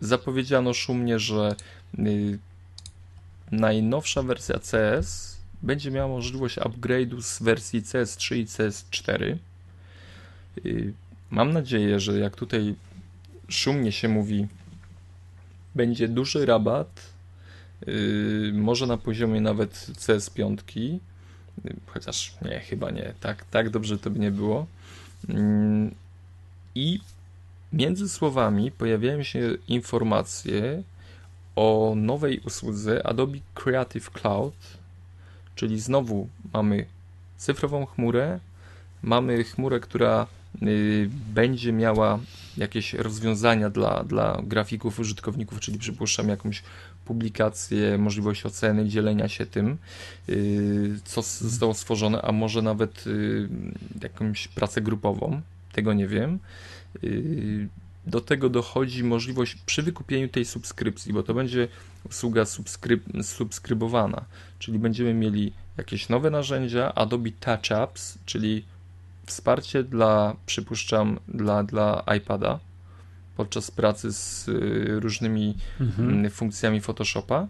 Zapowiedziano szumnie, że y, najnowsza wersja CS będzie miała możliwość upgrade'u z wersji CS3 i CS4. Y, mam nadzieję, że jak tutaj szumnie się mówi, będzie duży rabat, może na poziomie nawet CS5, chociaż nie, chyba nie, tak, tak dobrze to by nie było. Mm, I między słowami pojawiają się informacje o nowej usłudze Adobe Creative Cloud, czyli znowu mamy cyfrową chmurę, mamy chmurę, która y, będzie miała jakieś rozwiązania dla, dla grafików, użytkowników, czyli przypuszczam jakąś publikację, możliwość oceny, dzielenia się tym, y, co zostało stworzone, a może nawet y, jakąś pracę grupową, tego nie wiem. Y, do tego dochodzi możliwość przy wykupieniu tej subskrypcji, bo to będzie usługa subskryb subskrybowana, czyli będziemy mieli jakieś nowe narzędzia, Adobe Touch Apps, czyli wsparcie dla, przypuszczam, dla, dla iPada, podczas pracy z y, różnymi mhm. Mm, funkcjami Photoshopa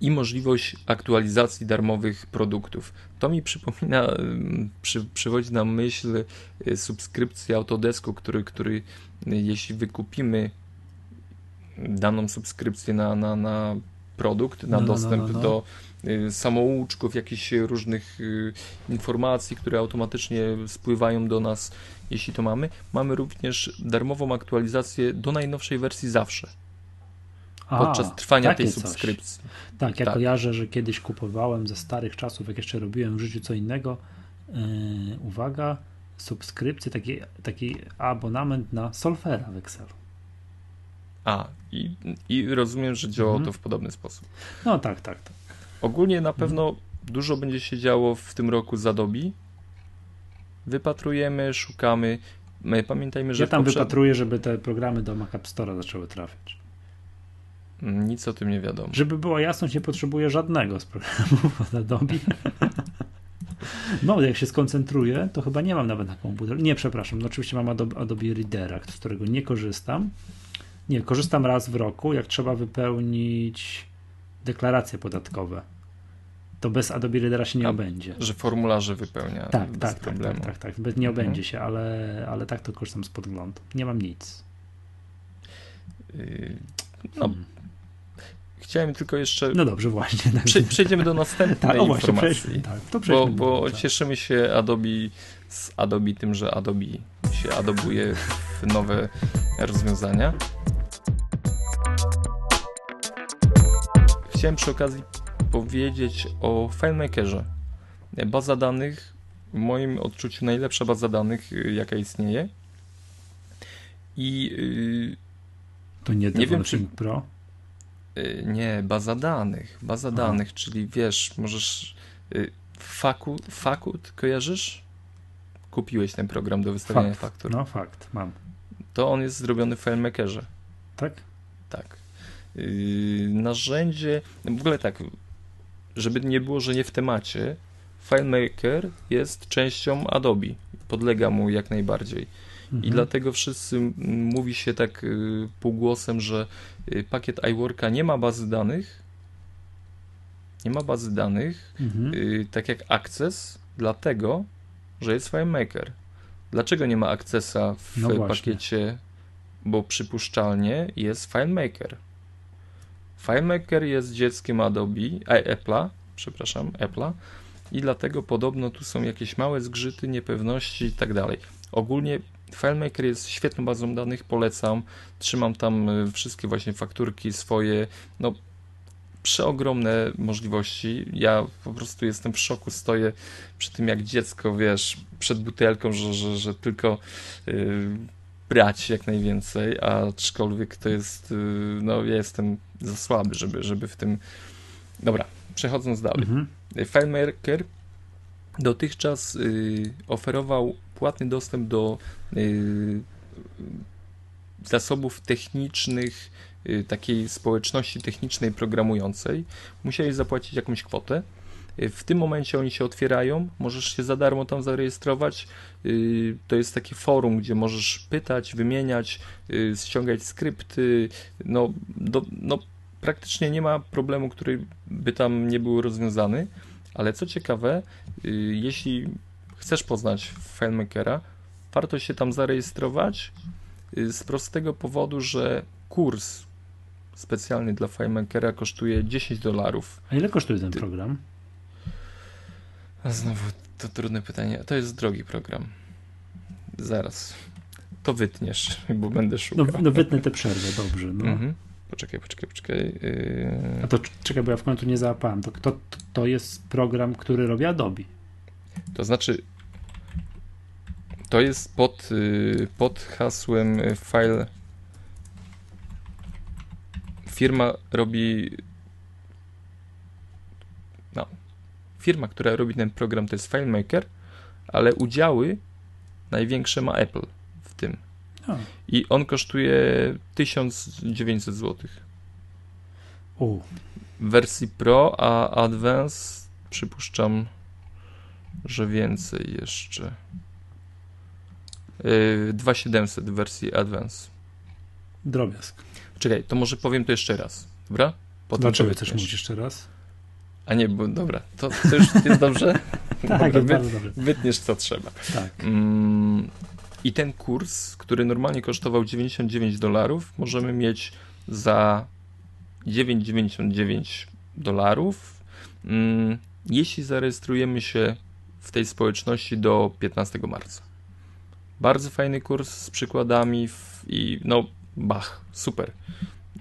i możliwość aktualizacji darmowych produktów. To mi przypomina, mm, przy, przywodzi na myśl y, subskrypcji Autodesku, który, który y, jeśli wykupimy daną subskrypcję na, na, na produkt, na no, no dostęp no, no, no. do samouczków, jakichś różnych informacji, które automatycznie spływają do nas jeśli to mamy. Mamy również darmową aktualizację do najnowszej wersji zawsze. Podczas trwania tej subskrypcji. Coś. Tak, ja tak. kojarzę, że kiedyś kupowałem ze starych czasów, jak jeszcze robiłem w życiu co innego. Yy, uwaga, subskrypcję, taki, taki abonament na Solfera w Excelu. A, i, i rozumiem, że działało Mhm. to w podobny sposób. No tak, tak. tak. Ogólnie na pewno dużo będzie się działo w tym roku z Adobe. Wypatrujemy, szukamy. My pamiętajmy, że Ja tam poprzed- wypatruję, żeby te programy do Mac App Store'a zaczęły trafiać. Mm, Nic o tym nie wiadomo. Żeby była jasność, nie potrzebuję żadnego z programów od Adobe. No, jak się skoncentruję, to chyba nie mam nawet na komputer. Nie, przepraszam, no oczywiście mam Adobe, Adobe Readera, z którego nie korzystam. Nie, korzystam raz w roku, jak trzeba wypełnić deklaracje podatkowe. To bez Adobe Readera się nie A, obędzie. Że formularze wypełnia Tak, bez tak, tak, problemu. tak, tak, tak. Nie Mhm. obędzie się, ale, ale tak to korzystam z podglądu. Nie mam nic. Yy, No, Hmm. chciałem tylko jeszcze. No dobrze, właśnie. Tak, Prze- przejdziemy do następnej tak o właśnie, informacji. przejdźmy, tak, to Bo, przejdźmy. bo tak. cieszymy się Adobe z Adobe tym, że Adobe się adobuje w nowe rozwiązania. Chciałem przy okazji powiedzieć o FileMakerze. Baza danych, w moim odczuciu najlepsza baza danych, y, jaka istnieje. I yy, To nie, nie wiem, Developing Pro. Y, Nie, baza danych. Baza Aha. danych, czyli wiesz, możesz. y, Faku, Fakut kojarzysz? Kupiłeś ten program do wystawiania Fakt. faktur. No fakt, mam. To on jest zrobiony w FileMakerze. Tak? Tak. Yy, narzędzie. W ogóle tak, żeby nie było, że nie w temacie. FileMaker jest częścią Adobe. Podlega mu jak najbardziej. I Mhm. dlatego wszyscy mówi się tak y, półgłosem, że y, pakiet iWorka nie ma bazy danych. Nie ma bazy danych, Mhm. y, tak jak Access, dlatego, że jest FileMaker. Dlaczego nie ma Accessa w No pakiecie? Bo przypuszczalnie jest FileMaker. FileMaker jest dzieckiem Adobe, a Apple'a, przepraszam, Apple'a i dlatego podobno tu są jakieś małe zgrzyty, niepewności i tak dalej. Ogólnie FileMaker jest świetną bazą danych, polecam. Trzymam tam y, wszystkie właśnie fakturki swoje. No, przeogromne możliwości. Ja po prostu jestem w szoku, stoję przy tym jak dziecko, wiesz, przed butelką, że, że, że tylko y, brać jak najwięcej, aczkolwiek to jest, y, no ja jestem za słaby, żeby, żeby w tym... Dobra, przechodząc dalej. Mhm. FileMaker dotychczas y, oferował płatny dostęp do y, zasobów technicznych y, takiej społeczności technicznej programującej. Musieli zapłacić jakąś kwotę. Y, W tym momencie oni się otwierają, możesz się za darmo tam zarejestrować. Y, To jest takie forum, gdzie możesz pytać, wymieniać, y, ściągać skrypty. No, do, no praktycznie nie ma problemu, który by tam nie był rozwiązany. Ale co ciekawe, jeśli chcesz poznać FileMakera, warto się tam zarejestrować z prostego powodu, że kurs specjalny dla FileMakera kosztuje 10 dolarów. A ile kosztuje ten program? A znowu to trudne pytanie. To jest drogi program. Zaraz. To wytniesz, bo będę No, szukał. no wytnę tę przerwę, dobrze. No. Mhm. Poczekaj, poczekaj, poczekaj. Yy... A to cz- czekaj, bo ja w końcu nie załapałem. To, to, to jest program, który robi Adobe. To znaczy, to jest pod, y, pod hasłem file. Firma robi. No. Firma, która robi ten program, to jest FileMaker, ale udziały największe ma Apple w tym. A. I on kosztuje 1900 zł. U, W wersji Pro, a Advance przypuszczam, że więcej jeszcze. Yy, 2700 w wersji Advance. drobiazg. Czekaj, to może powiem to jeszcze raz, dobra? Potem Dlaczego chcesz mówić jeszcze raz? A nie, bo dobra, to, to już jest dobrze? Tak, Dobra, jest wy, bardzo dobrze. wytniesz co trzeba. Tak. Mm, I ten kurs, który normalnie kosztował 99 dolarów, możemy mieć za 9,99 dolarów, mm, jeśli zarejestrujemy się w tej społeczności do 15 marca. Bardzo fajny kurs z przykładami w, i no, bach, super.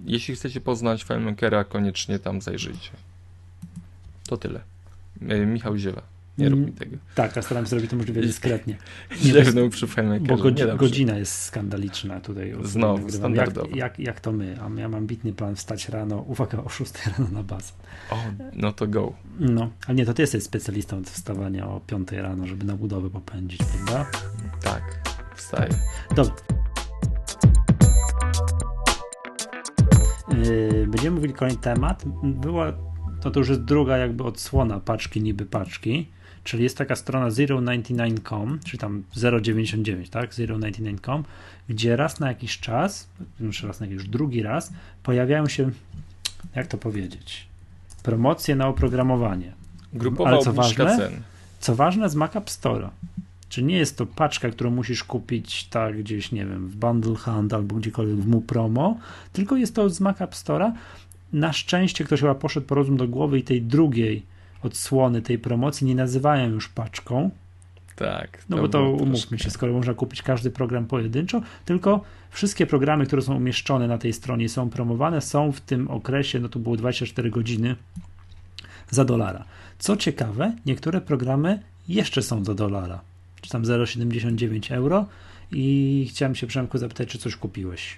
Jeśli chcecie poznać FileMakera, koniecznie tam zajrzyjcie. To tyle. E, Michał Ziewa. Nie rób mi tego. Tak, a staram się zrobić to możliwie dyskretnie. Ziewnął przy Bo godzi, godzina jest skandaliczna tutaj. Znowu, standardowo. Jak, jak, jak, to my? A ja mam bitny plan wstać rano, uwaga, o 6 rano na bazę. O, no to go. No, ale nie, to ty jesteś specjalistą od wstawania o 5 rano, żeby na budowę popędzić, prawda? Tak, wstaję. Dobrze. Yy, będziemy mówili kolejny temat. Była, to, to już jest druga jakby odsłona paczki niby paczki, czyli jest taka strona 099.com, czyli tam 099, tak, 099.com, gdzie raz na jakiś czas, już raz na jakiś drugi raz, pojawiają się, jak to powiedzieć, promocje na oprogramowanie. Grupowa Ale co ważne, cen. Co ważne z Mac App Store'a. Czy nie jest to paczka, którą musisz kupić tak gdzieś, nie wiem, w Bundle Hand albo gdziekolwiek w Mu Promo, tylko jest to z Mac App Store'a. Na szczęście ktoś chyba poszedł po rozum do głowy i tej drugiej odsłony tej promocji nie nazywają już paczką. Tak. No bo to umówmy się, skoro można kupić każdy program pojedynczo, tylko wszystkie programy, które są umieszczone na tej stronie są promowane, są w tym okresie, no to było 24 godziny za dolara. Co ciekawe, niektóre programy jeszcze są za dolara czy tam 0,79 euro i chciałem się Przemku zapytać, czy coś kupiłeś.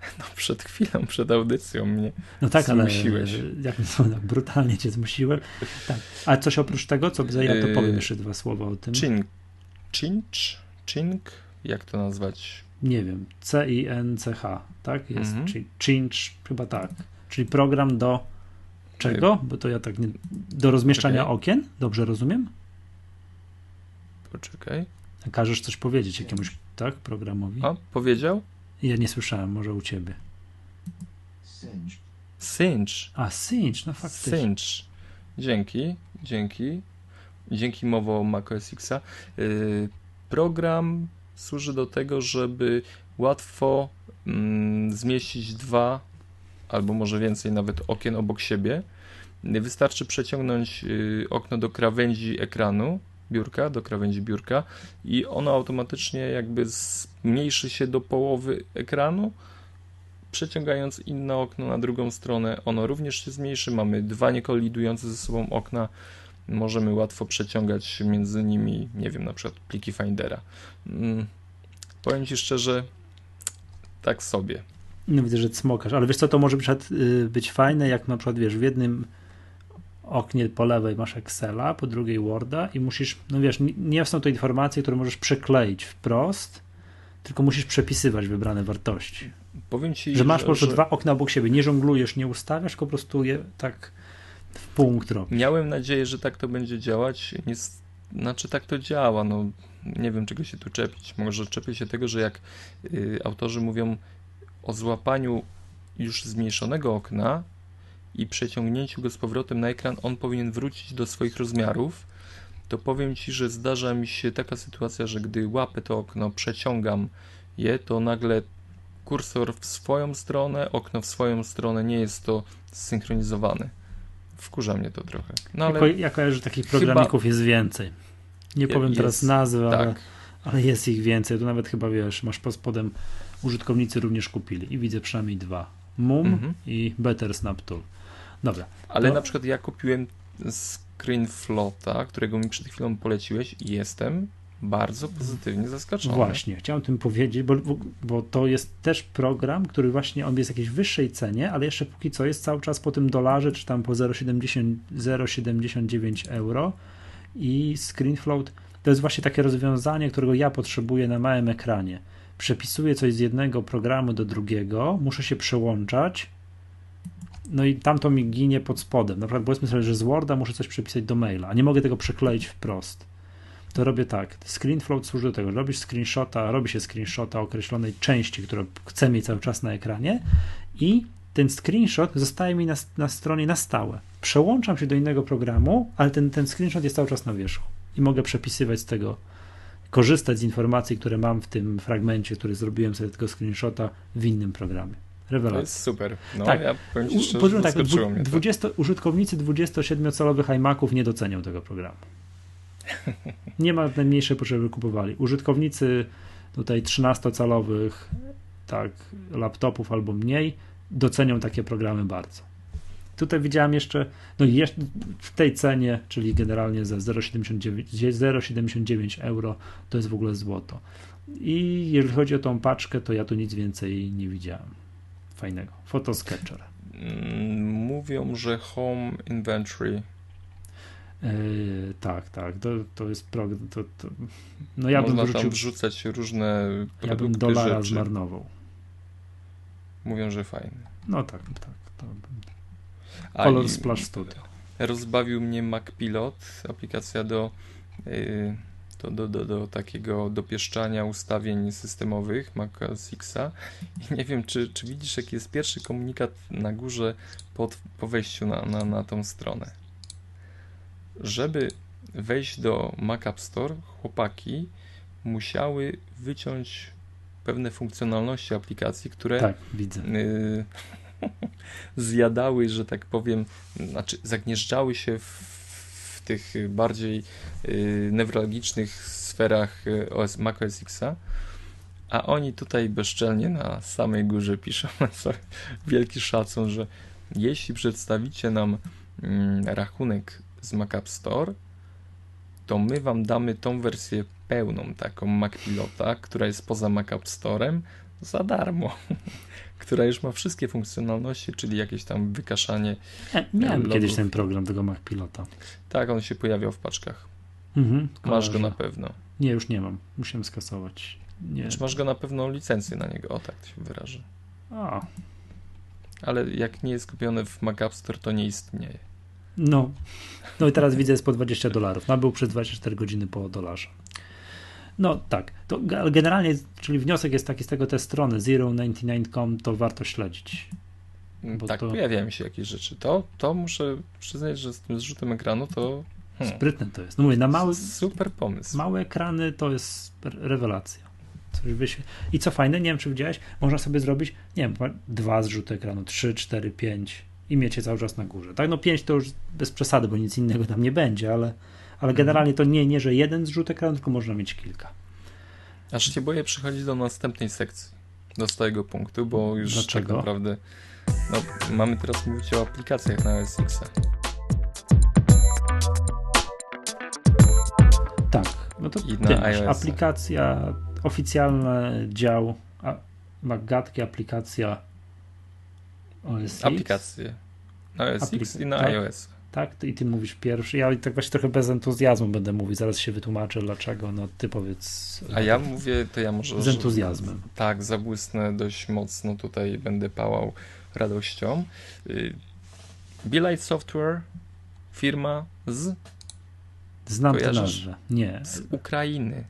No przed chwilą, przed audycją mnie No tak, zmusiłeś. ale jak tak brutalnie cię zmusiłem. Tak. A coś oprócz tego, co ja to yy, powiem jeszcze dwa słowa o tym. Chink, Cinch, Chink, jak to nazwać? Nie wiem, C-I-N-C-H, tak? Jest, mhm. czyli Cinch, chyba tak. Czyli program do czego? Bo to ja tak nie... Do rozmieszczania okay. okien, dobrze rozumiem? Poczekaj. Każesz coś powiedzieć jakiemuś, tak, programowi? A, powiedział? Ja nie słyszałem, może u ciebie. Cinch. A, Cinch, no faktycznie. Cinch. Dzięki, dzięki. Dzięki mowo macOS Xa. Yy, program służy do tego, żeby łatwo mm, zmieścić dwa albo może więcej nawet okien obok siebie. Wystarczy przeciągnąć y, okno do krawędzi ekranu biurka, do krawędzi biurka i ono automatycznie jakby zmniejszy się do połowy ekranu, przeciągając inne okno na drugą stronę, ono również się zmniejszy. Mamy dwa niekolidujące ze sobą okna, możemy łatwo przeciągać między nimi, nie wiem, na przykład pliki Findera. Hmm. Powiem Ci szczerze, tak sobie. No widzę, że cmokasz, ale wiesz co, to może y, być fajne, jak na przykład, wiesz, w jednym oknie po lewej masz Excela, po drugiej Worda i musisz, no wiesz, nie są to informacje, które możesz przekleić wprost, tylko musisz przepisywać wybrane wartości. Powiem ci, że masz że, po prostu że... dwa okna obok siebie, nie żonglujesz, nie ustawiasz, po prostu je tak w punkt robisz. Miałem nadzieję, że tak to będzie działać. Nie, znaczy tak to działa, no nie wiem czego się tu czepić. Może czepię się tego, że jak y, autorzy mówią o złapaniu już zmniejszonego okna, i przeciągnięciu go z powrotem na ekran, on powinien wrócić do swoich rozmiarów, to powiem Ci, że zdarza mi się taka sytuacja, że gdy łapę to okno, przeciągam je, to nagle kursor w swoją stronę, okno w swoją stronę, nie jest to zsynchronizowane. Wkurza mnie to trochę. No, ale jako, ja kojarzę, że takich programików jest więcej. Nie powiem jest, teraz nazwy, tak. ale, ale, jest ich więcej. Tu nawet chyba wiesz, masz pod spodem użytkownicy również kupili i widzę przynajmniej dwa. Mum mhm. i Better Snap Tool. Dobra. Ale na przykład ja kupiłem ScreenFlota, którego mi przed chwilą poleciłeś i jestem bardzo pozytywnie zaskoczony. Właśnie, chciałem tym powiedzieć, bo, bo to jest też program, który właśnie on jest w jakiejś wyższej cenie, ale jeszcze póki co jest cały czas po tym dolarze, czy tam po 0,79 euro i ScreenFloat to jest właśnie takie rozwiązanie, którego ja potrzebuję na małym ekranie. Przepisuję coś z jednego programu do drugiego, muszę się przełączać, no i tam to mi ginie pod spodem. Na przykład powiedzmy sobie, że z Worda muszę coś przepisać do maila, a nie mogę tego przekleić wprost. To robię tak. ScreenFloat służy do tego, robisz screenshota, robi się screenshota określonej części, którą chcę mieć cały czas na ekranie i ten screenshot zostaje mi na, na stronie na stałe. Przełączam się do innego programu, ale ten, ten screenshot jest cały czas na wierzchu i mogę przepisywać z tego, korzystać z informacji, które mam w tym fragmencie, który zrobiłem sobie tego screenshota w innym programie. Rewelacja. To jest super. No, tak. ja powiem ci szczerze, tak, 20, Użytkownicy 27-calowych iMaców nie docenią tego programu. Nie ma najmniejszej potrzeby kupowali. Użytkownicy tutaj 13-calowych tak, laptopów albo mniej docenią takie programy bardzo. tutaj widziałem jeszcze, no jeszcze w tej cenie, czyli generalnie za 0,79 euro, to jest w ogóle złoto. I jeżeli chodzi o tą paczkę, to ja tu nic więcej nie widziałem fajnego. Photosketcher. Mm, mówią, że Home Inventory. Yy, tak, tak, to, to jest pro, to, to, no ja Można bym wrzucił, tam wrzucać różne produkty, ja bym dolara rzeczy. zmarnował. Mówią, że fajny. No tak, tak. To, Color Splash Studio. Rozbawił mnie MacPilot, aplikacja do, yy, do, do, do, do takiego dopieszczania ustawień systemowych Mac OS Xa. I nie wiem, czy, czy widzisz, jaki jest pierwszy komunikat na górze pod, po wejściu na, na, na tą stronę. Żeby wejść do Mac App Store, chłopaki musiały wyciąć pewne funkcjonalności aplikacji, które tak, widzę. y, zjadały, że tak powiem, znaczy zagnieżdżały się w, w tych bardziej y, newralgicznych sferach y, OS, Mac OS Xa, a oni tutaj bezczelnie na samej górze piszą wielki szacun, że jeśli przedstawicie nam mm, rachunek z Mac App Store, to my wam damy tą wersję pełną, taką MacPilota, która jest poza Mac App Storem, za darmo. która już ma wszystkie funkcjonalności, czyli jakieś tam wykaszanie. Ja, miałem logów. kiedyś ten program tego MacPilota. Tak, on się pojawiał w paczkach. Mhm, Masz go na pewno. Nie, już nie mam. Musiałem skasować. Nie. Czy masz go na pewno licencję na niego? O tak to się wyrażę. A, Ale jak nie jest kupiony w Mac App Store, to nie istnieje. no. No i teraz widzę jest po 20 dolarów. Nabył przez 24 godziny po dolarze. No tak, to generalnie, czyli wniosek jest taki z tego te strony 099.com, to warto śledzić. Bo tak, to- pojawiają się jakieś rzeczy. To, to muszę przyznać, że z tym zrzutem ekranu to hmm, Sprytne to jest. No mówię, na małe, super pomysł. małe ekrany to jest re- rewelacja. Coś wyświe... I co fajne, nie wiem czy widziałeś, można sobie zrobić, nie wiem, dwa zrzuty ekranu, trzy, cztery, pięć i mieć je cały czas na górze. Tak, no pięć to już bez przesady, bo nic innego tam nie będzie, ale, ale generalnie to nie, nie, że jeden zrzut ekranu, tylko można mieć kilka. Aż się boję przychodzić do następnej sekcji, do stałego punktu, bo już Dlaczego? tak naprawdę no, mamy teraz mówić o aplikacjach na OS X. Tak, no to I na iOS-a. aplikacja, oficjalny dział a, Magatki, aplikacja OS X. Aplikacje na OS X Aplik- i na tak. iOS. Tak, i ty mówisz pierwszy. Ja tak właśnie trochę bez entuzjazmu będę mówił, zaraz się wytłumaczę dlaczego. No ty powiedz. A ja mówię, to ja może... Z entuzjazmem. Tak, zabłysnę dość mocno, tutaj będę pałał radością. Y, Beelight Software, firma z, Znam tę nazwę. Nie. z Ukrainy.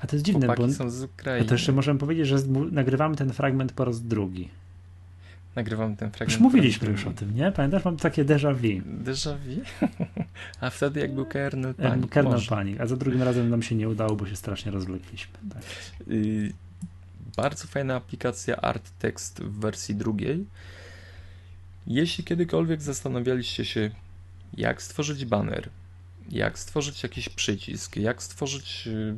A to jest dziwne, bo Chłopaki są z a Ukrainy. to jeszcze możemy powiedzieć, że nagrywamy ten fragment po raz drugi. Nagrywam ten fragment. Już mówiliśmy już o tym, nie? Pamiętasz, mam takie déjà vu. Déjà vu? A wtedy jak był kernel Em, Panic. Kernel. Panic, a za drugim razem nam się nie udało, bo się strasznie rozwlekliśmy. Tak. Y, bardzo fajna aplikacja Art Text w wersji drugiej. Jeśli kiedykolwiek zastanawialiście się, jak stworzyć banner, jak stworzyć jakiś przycisk, jak stworzyć y,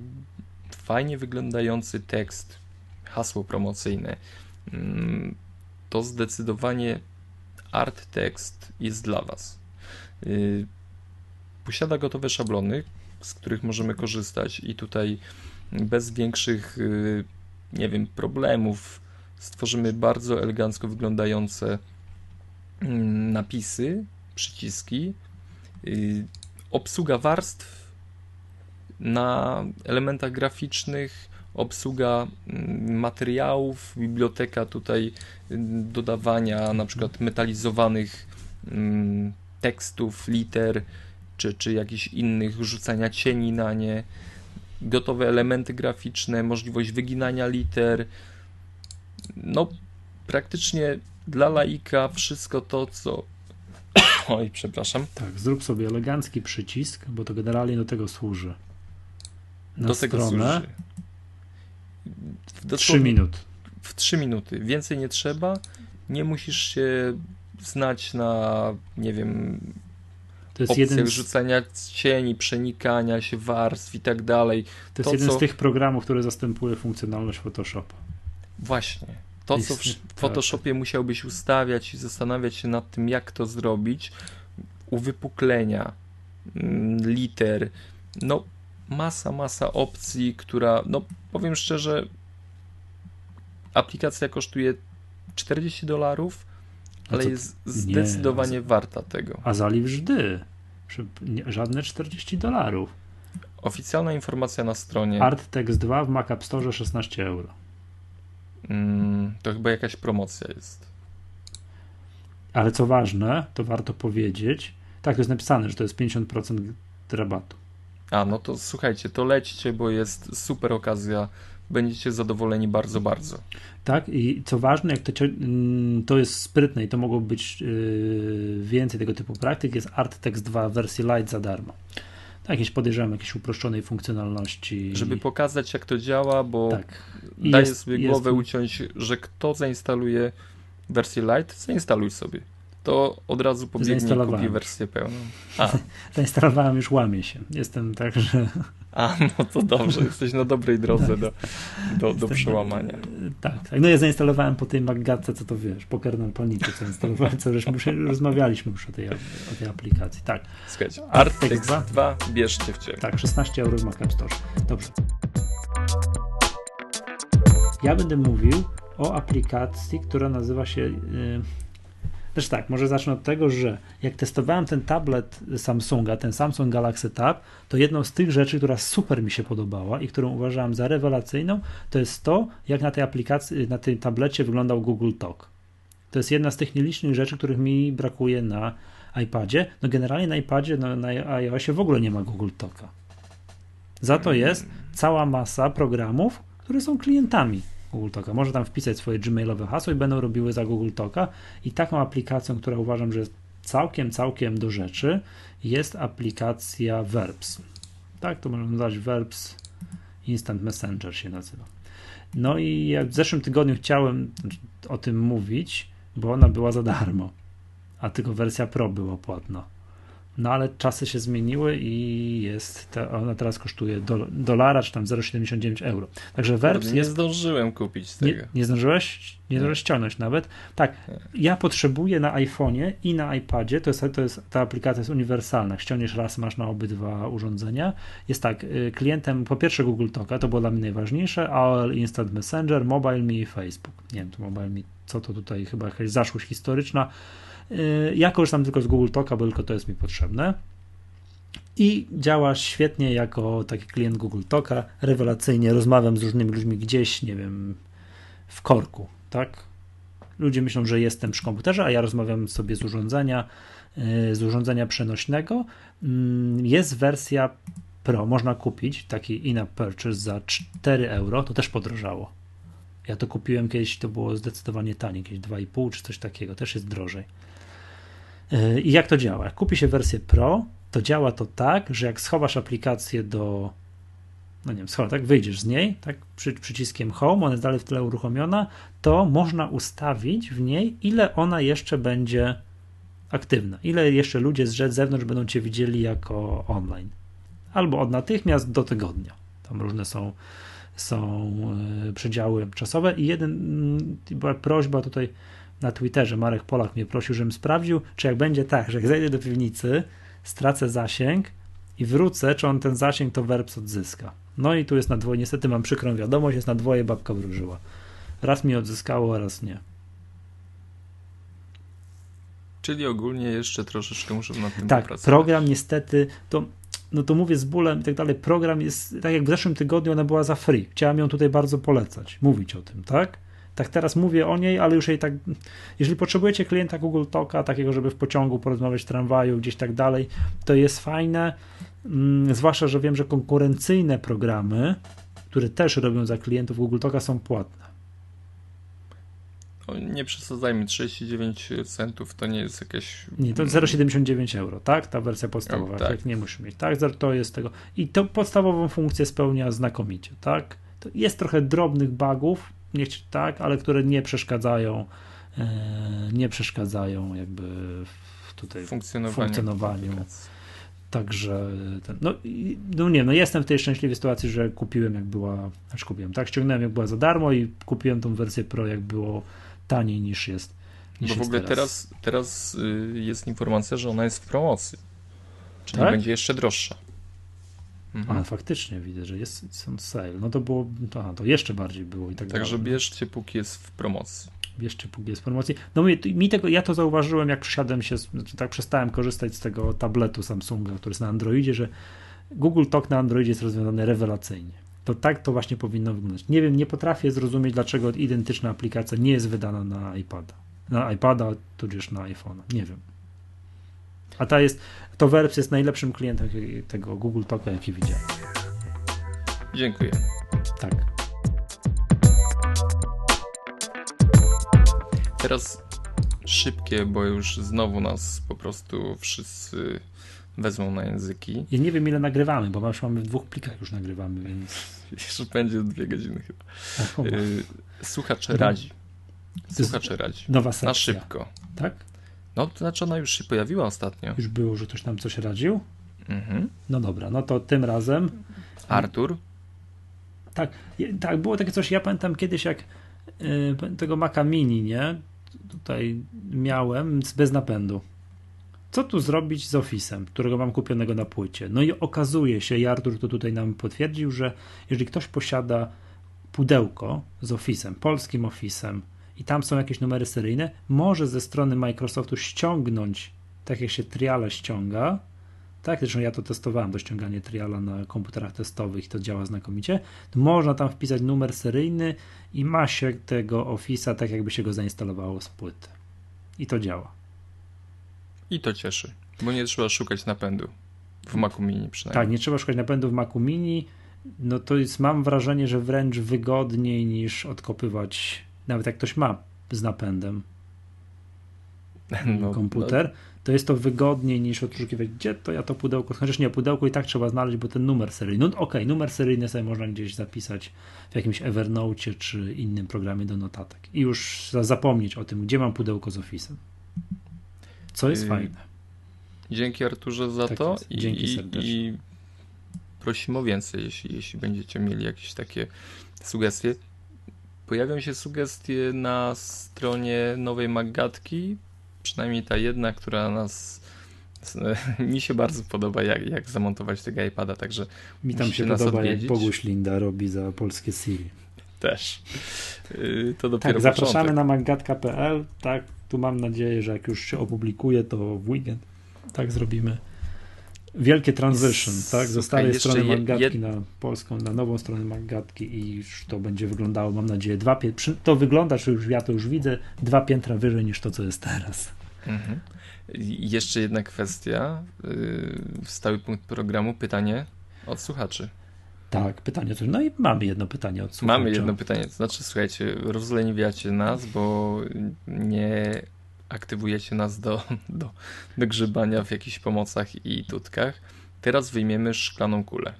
fajnie wyglądający tekst, hasło promocyjne, mm, to zdecydowanie Art Text jest dla Was. Y, Posiada gotowe szablony, z których możemy korzystać i tutaj bez większych, y, nie wiem, problemów stworzymy bardzo elegancko wyglądające mm, napisy, przyciski, y, obsługa warstw na elementach graficznych, obsługa mm, materiałów, biblioteka tutaj y, dodawania na przykład metalizowanych mm, tekstów, liter, czy, czy jakichś innych, rzucania cieni na nie, gotowe elementy graficzne, możliwość wyginania liter. No, praktycznie dla laika wszystko to, co. Oj, przepraszam. tak, zrób sobie elegancki przycisk, bo to generalnie do tego służy. Na do tego stronę służy. W 3 dosłownie- minut. W 3 minuty. Więcej nie trzeba. Nie musisz się znać na, nie wiem, To jest opcjach jeden z, rzucania cieni, przenikania się warstw i tak dalej. to jest to, jeden co- z tych programów, które zastępuje funkcjonalność Photoshopa. Właśnie. to, co w Photoshopie musiałbyś ustawiać i zastanawiać się nad tym, jak to zrobić, uwypuklenia, mm, liter, no masa, masa opcji, która, no powiem szczerze, aplikacja kosztuje 40 dolarów, ale jest zdecydowanie nie, warta tego. A zaliw żdy. Żadne 40 dolarów. Oficjalna informacja na stronie. ArtText 2 w Mac App Store 16 euro. Mm, to chyba jakaś promocja jest. Ale co ważne, to warto powiedzieć. Tak, to jest napisane, że to jest 50% rabatu. A, no to słuchajcie, to lećcie, bo jest super okazja. Będziecie zadowoleni bardzo, bardzo. Tak, i co ważne, jak to, mm, to jest sprytne i to mogło być yy, więcej tego typu praktyk, jest ArtText 2 w wersji light za darmo. Tak, jakieś podejrzewam, jakieś uproszczonej funkcjonalności. Żeby pokazać, jak to działa, bo tak. daje jest, sobie głowę jest... uciąć, że kto zainstaluje wersję light, zainstaluj sobie to od razu pobiegnie i kupi wersję pełną. A. Zainstalowałem już, łamie się. Jestem tak, że... A, no to dobrze, jesteś na dobrej drodze tak. do, do, do przełamania. Tak, tak. No ja zainstalowałem po tej Maggatce, co to wiesz, po kernel paniczy, co instalowałem, co żeśmy rozmawialiśmy już o tej, o tej aplikacji. Tak. Słuchajcie, Artex 2, 2 bierzcie w ciebie. Tak, 16 euro w Mac App Store. Dobrze. Ja będę mówił o aplikacji, która nazywa się... Yy, też tak, może zacznę od tego, że jak testowałem ten tablet Samsunga, ten Samsung Galaxy Tab, to jedną z tych rzeczy, która super mi się podobała i którą uważałem za rewelacyjną, to jest to, jak na tej aplikacji, na tym tablecie wyglądał Google Talk. To jest jedna z tych nielicznych rzeczy, których mi brakuje na iPadzie. No generalnie na iPadzie, no, na iOSie w ogóle nie ma Google Talka. Za to jest cała masa programów, które są klientami Google Talka. Może tam wpisać swoje gmailowe hasło i będą robiły za Google Talka. I taką aplikacją, która uważam, że jest całkiem, całkiem do rzeczy, jest aplikacja Verbs. Tak, to można nazwać Verbs Instant Messenger się nazywa. No i w zeszłym tygodniu chciałem o tym mówić, bo ona była za darmo, a tylko wersja Pro była płatna. No ale czasy się zmieniły i jest, ona teraz kosztuje do, dolara, czy tam 0,79 euro. Także Verbs Nie jest, zdążyłem kupić tego. Nie, nie zdążyłeś? Nie, nie zdążyłeś ściągnąć nawet? Tak, nie. ja potrzebuję na iPhone'ie i na iPadzie, to jest, to jest, ta aplikacja jest uniwersalna. ściągniesz raz, masz na obydwa urządzenia. Jest tak, y, klientem po pierwsze Google Talka, to było dla mnie najważniejsze, AOL Instant Messenger, Mobile i Facebook. Nie wiem, to Mobile Me, co to tutaj, chyba jakaś zaszłość historyczna ja korzystam tylko z Google Talka, bo tylko to jest mi potrzebne. I działa świetnie jako taki klient Google Talka. Rewelacyjnie rozmawiam z różnymi ludźmi gdzieś, nie wiem, w korku, tak? Ludzie myślą, że jestem przy komputerze, a ja rozmawiam sobie z urządzenia, y, z urządzenia przenośnego. Mm, jest wersja Pro, można kupić taki in-app purchase za 4 euro, to też podrożało. Ja to kupiłem kiedyś, to było zdecydowanie taniej, jakieś 2,5 czy coś takiego, też jest drożej. E, I jak to działa? Jak kupi się wersję Pro, to działa to tak, że jak schowasz aplikację do, no nie wiem, schowa, tak, wyjdziesz z niej, tak, przy, przyciskiem Home, ona jest dalej w tyle uruchomiona, to można ustawić w niej, ile ona jeszcze będzie aktywna, ile jeszcze ludzie z zewnątrz będą cię widzieli jako online. Albo od natychmiast do tygodnia. Tam różne są, są e, przedziały czasowe i jeden, była prośba tutaj, na Twitterze Marek Polak mnie prosił, żebym sprawdził, czy jak będzie tak, że jak zejdę do piwnicy, stracę zasięg i wrócę, czy on ten zasięg to Verbs odzyska. No i tu jest na dwoje, niestety mam przykrą wiadomość, jest na dwoje babka wróżyła. Raz mi odzyskało, a raz nie. Czyli ogólnie jeszcze troszeczkę muszę nad tym Tak, program niestety, to, no to mówię z bólem i tak dalej, program jest, tak jak w zeszłym tygodniu ona była za free. Chciałem ją tutaj bardzo polecać, mówić o tym, tak? Tak teraz mówię o niej, ale już jej tak. Jeżeli potrzebujecie klienta Google Talka, takiego, żeby w pociągu porozmawiać w tramwaju, gdzieś tak dalej, to jest fajne. Mm, zwłaszcza, że wiem, że konkurencyjne programy, które też robią za klientów Google Talka, są płatne. nie przesadzajmy, 39 centów to nie jest jakieś. Nie, to 0,79 euro, tak? Ta wersja podstawowa, tak. jak nie musisz mieć, tak? To jest tego. I to podstawową funkcję spełnia znakomicie, tak? To jest trochę drobnych bugów, nie tak, ale które nie przeszkadzają, e, nie przeszkadzają jakby w tutaj funkcjonowaniu. funkcjonowaniu. Także, ten, no, no nie, no jestem w tej szczęśliwej sytuacji, że kupiłem jak była, znaczy kupiłem, tak, ściągnąłem jak była za darmo i kupiłem tą wersję Pro jak było taniej niż jest. Niż Bo w ogóle teraz, teraz, teraz y, jest informacja, że ona jest w promocji, czyli tak? będzie jeszcze droższa. Mhm. A faktycznie widzę, że jest są sale. No to było, aha, to jeszcze bardziej było i tak Także dalej. bierzcie póki jest w promocji. Bierzcie póki jest w promocji. No mi, mi tego, ja to zauważyłem, jak przysiadłem się, znaczy tak przestałem korzystać z tego tabletu Samsunga, który jest na Androidzie, że Google Talk na Androidzie jest rozwiązany rewelacyjnie. To tak to właśnie powinno wyglądać. Nie wiem, nie potrafię zrozumieć, dlaczego identyczna aplikacja nie jest wydana na iPada. Na iPada, tudzież na iPhone'a. Nie wiem. A ta jest, to Verbs jest najlepszym klientem tego Google Talka, jaki widziałem. Dziękuję. Tak. Teraz szybkie, bo już znowu nas po prostu wszyscy wezmą na języki. Ja nie wiem ile nagrywamy, bo już mamy w dwóch plikach już nagrywamy, więc... Jeszcze będzie dwie godziny chyba. Y, słuchacz radzi. Słuchacz radzi. Nowa sekcja. Na szybko. Tak? No, to znaczy ona już się pojawiła ostatnio. Już było, że ktoś tam coś radził? Mhm. No dobra, no to tym razem. Artur? Tak, tak, było takie coś, ja pamiętam kiedyś jak yy, tego Maca Mini, nie? Tutaj miałem bez napędu. Co tu zrobić z Office'em, którego mam kupionego na płycie? No i okazuje się, i Artur to tutaj nam potwierdził, że jeżeli ktoś posiada pudełko z Office'em, polskim Office'em, i tam są jakieś numery seryjne, może ze strony Microsoftu ściągnąć, tak jak się triale ściąga, tak, zresztą ja to testowałem, do ściągania triala na komputerach testowych i to działa znakomicie, to można tam wpisać numer seryjny i ma się tego Office'a tak jakby się go zainstalowało z płyty. I to działa. I to cieszy, bo nie trzeba szukać napędu w Macu Mini przynajmniej. Tak, nie trzeba szukać napędu w Macu Mini, no to jest, mam wrażenie, że wręcz wygodniej niż odkopywać nawet jak ktoś ma z napędem no, komputer, no. to jest to wygodniej niż odszukać, gdzie to ja to pudełko, chociaż nie, pudełko i tak trzeba znaleźć, bo ten numer seryjny, no okej, okay, numer seryjny sobie można gdzieś zapisać w jakimś Evernote czy innym programie do notatek i już zapomnieć o tym, gdzie mam pudełko z Office'em. Co jest yy, fajne. Dzięki Arturze za tak to jest. Dzięki i, serdecznie. i prosimy o więcej, jeśli, jeśli będziecie mieli jakieś takie sugestie pojawią się sugestie na stronie nowej Maggatki, przynajmniej ta jedna, która nas mi się bardzo podoba, jak, jak zamontować tego iPada, także mi tam się podoba, odwiedzić. jak Boguś Linda robi za polskie Siri. Też. Y, to dopiero tak, zapraszamy na maggatka.pl, tak, tu mam nadzieję, że jak już się opublikuje, to w weekend tak zrobimy wielkie transition, tak? Ze starej strony Maggatki jed... na polską, na nową stronę Maggatki i już to będzie wyglądało, mam nadzieję, dwa piętra, to wygląda, czy już ja to już widzę, dwa piętra wyżej niż to, co jest teraz. Mhm. Jeszcze jedna kwestia, yy, stały punkt programu, pytanie od słuchaczy. Tak, pytanie. No i mamy jedno pytanie od słuchaczy. Mamy jedno pytanie, to znaczy, słuchajcie, rozleniwiacie nas, bo nie aktywujecie nas do, do, do grzebania w jakichś pomocach i tutkach. Teraz wyjmiemy szklaną kulę.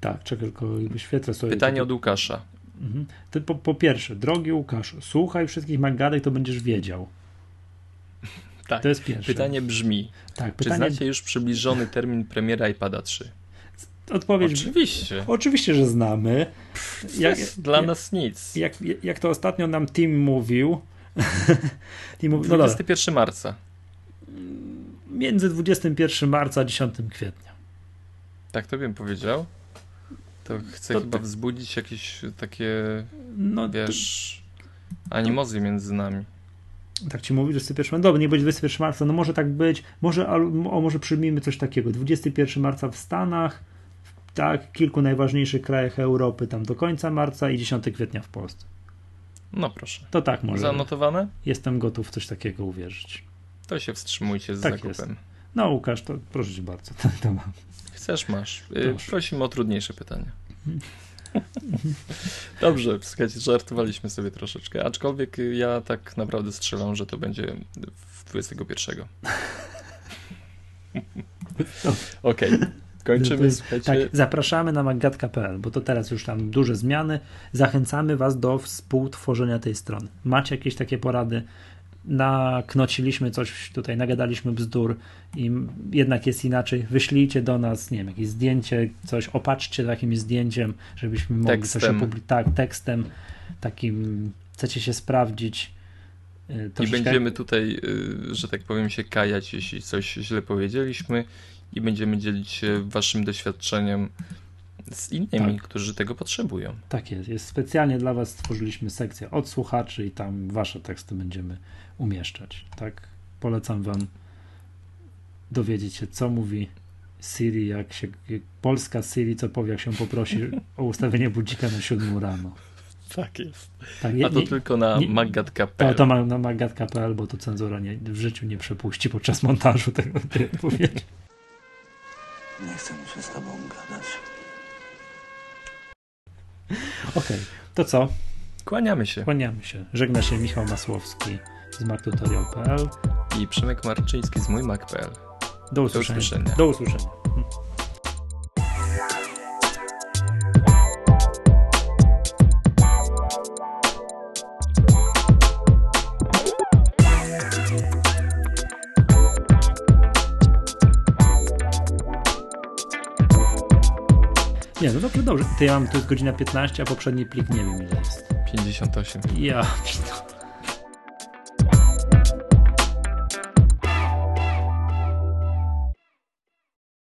Tak, czekaj, tylko wyświetlę sobie. Pytanie to... od Łukasza. Mhm. Po, po, pierwsze, drogi Łukasz, słuchaj wszystkich magadek, to będziesz wiedział. Tak. To jest pierwsze. Pytanie brzmi: tak, pytanie... Czy znacie już przybliżony termin premiera iPada 3? Odpowiedź. Oczywiście. Oczywiście, że znamy. Jak, dla jak, nas nic. Jak, jak to ostatnio nam Tim mówił, I mówi, 21 no marca. Między 21 marca a 10 kwietnia. Tak to bym powiedział. To chcę to chyba ty... wzbudzić jakieś takie, no, wiesz, to... animozje między nami. Tak ci mówi, że 21 Dobra, nie będzie 21 marca, no może tak być, może, o, może przyjmijmy coś takiego. 21 marca w Stanach, tak, kilku najważniejszych krajach Europy tam do końca marca i 10 kwietnia w Polsce. No proszę. To tak może. Zanotowane? Jestem gotów coś takiego uwierzyć. To się wstrzymujcie z tak zakupem. Jest. No Łukasz, to proszę cię bardzo. To, to mam. Chcesz, masz. Y, Proszę. Prosimy o trudniejsze pytania. Dobrze, słuchajcie, żartowaliśmy sobie troszeczkę, aczkolwiek ja tak naprawdę strzelam, że to będzie w 21. Okej. Okay. Kończymy, Tak, zapraszamy na magatka.pl, bo to teraz już tam duże zmiany. Zachęcamy Was do współtworzenia tej strony. Macie jakieś takie porady? naknociliśmy coś tutaj, nagadaliśmy bzdur i jednak jest inaczej, wyślijcie do nas, nie wiem, jakieś zdjęcie, coś, opatrzcie takim zdjęciem, żebyśmy mogli tekstem. coś opublikować, tak, tekstem takim, chcecie się sprawdzić. Y, troszeczkę... I będziemy tutaj, y, że tak powiem, się kajać, jeśli coś źle powiedzieliśmy i będziemy dzielić się waszym doświadczeniem z innymi, tak. którzy tego potrzebują. Tak jest. jest. Specjalnie dla Was stworzyliśmy sekcję od słuchaczy i tam Wasze teksty będziemy umieszczać. Tak? Polecam Wam dowiedzieć się, co mówi Siri, jak się jak polska Siri, co powie, jak się poprosi o ustawienie budzika na 7 rano. Tak jest. Tak, nie, A to nie, tylko na maggat.pl. To, to ma, na maggat.pl, bo to cenzura nie, w życiu nie przepuści podczas montażu tego odpowiedzi. Nie chcę mi się z tobą gadać. Okej, okay. to co? Kłaniamy się. Kłaniamy się. Żegna się Michał Masłowski z mactutorial.pl i Przemek Marczyński z mójmac.pl. Do usłyszenia. Do usłyszenia. Do usłyszenia. Nie, no dobrze, dobrze. To ja mam, to jest godzina 15, a poprzedni plik nie wiem ile jest. 58. Ja,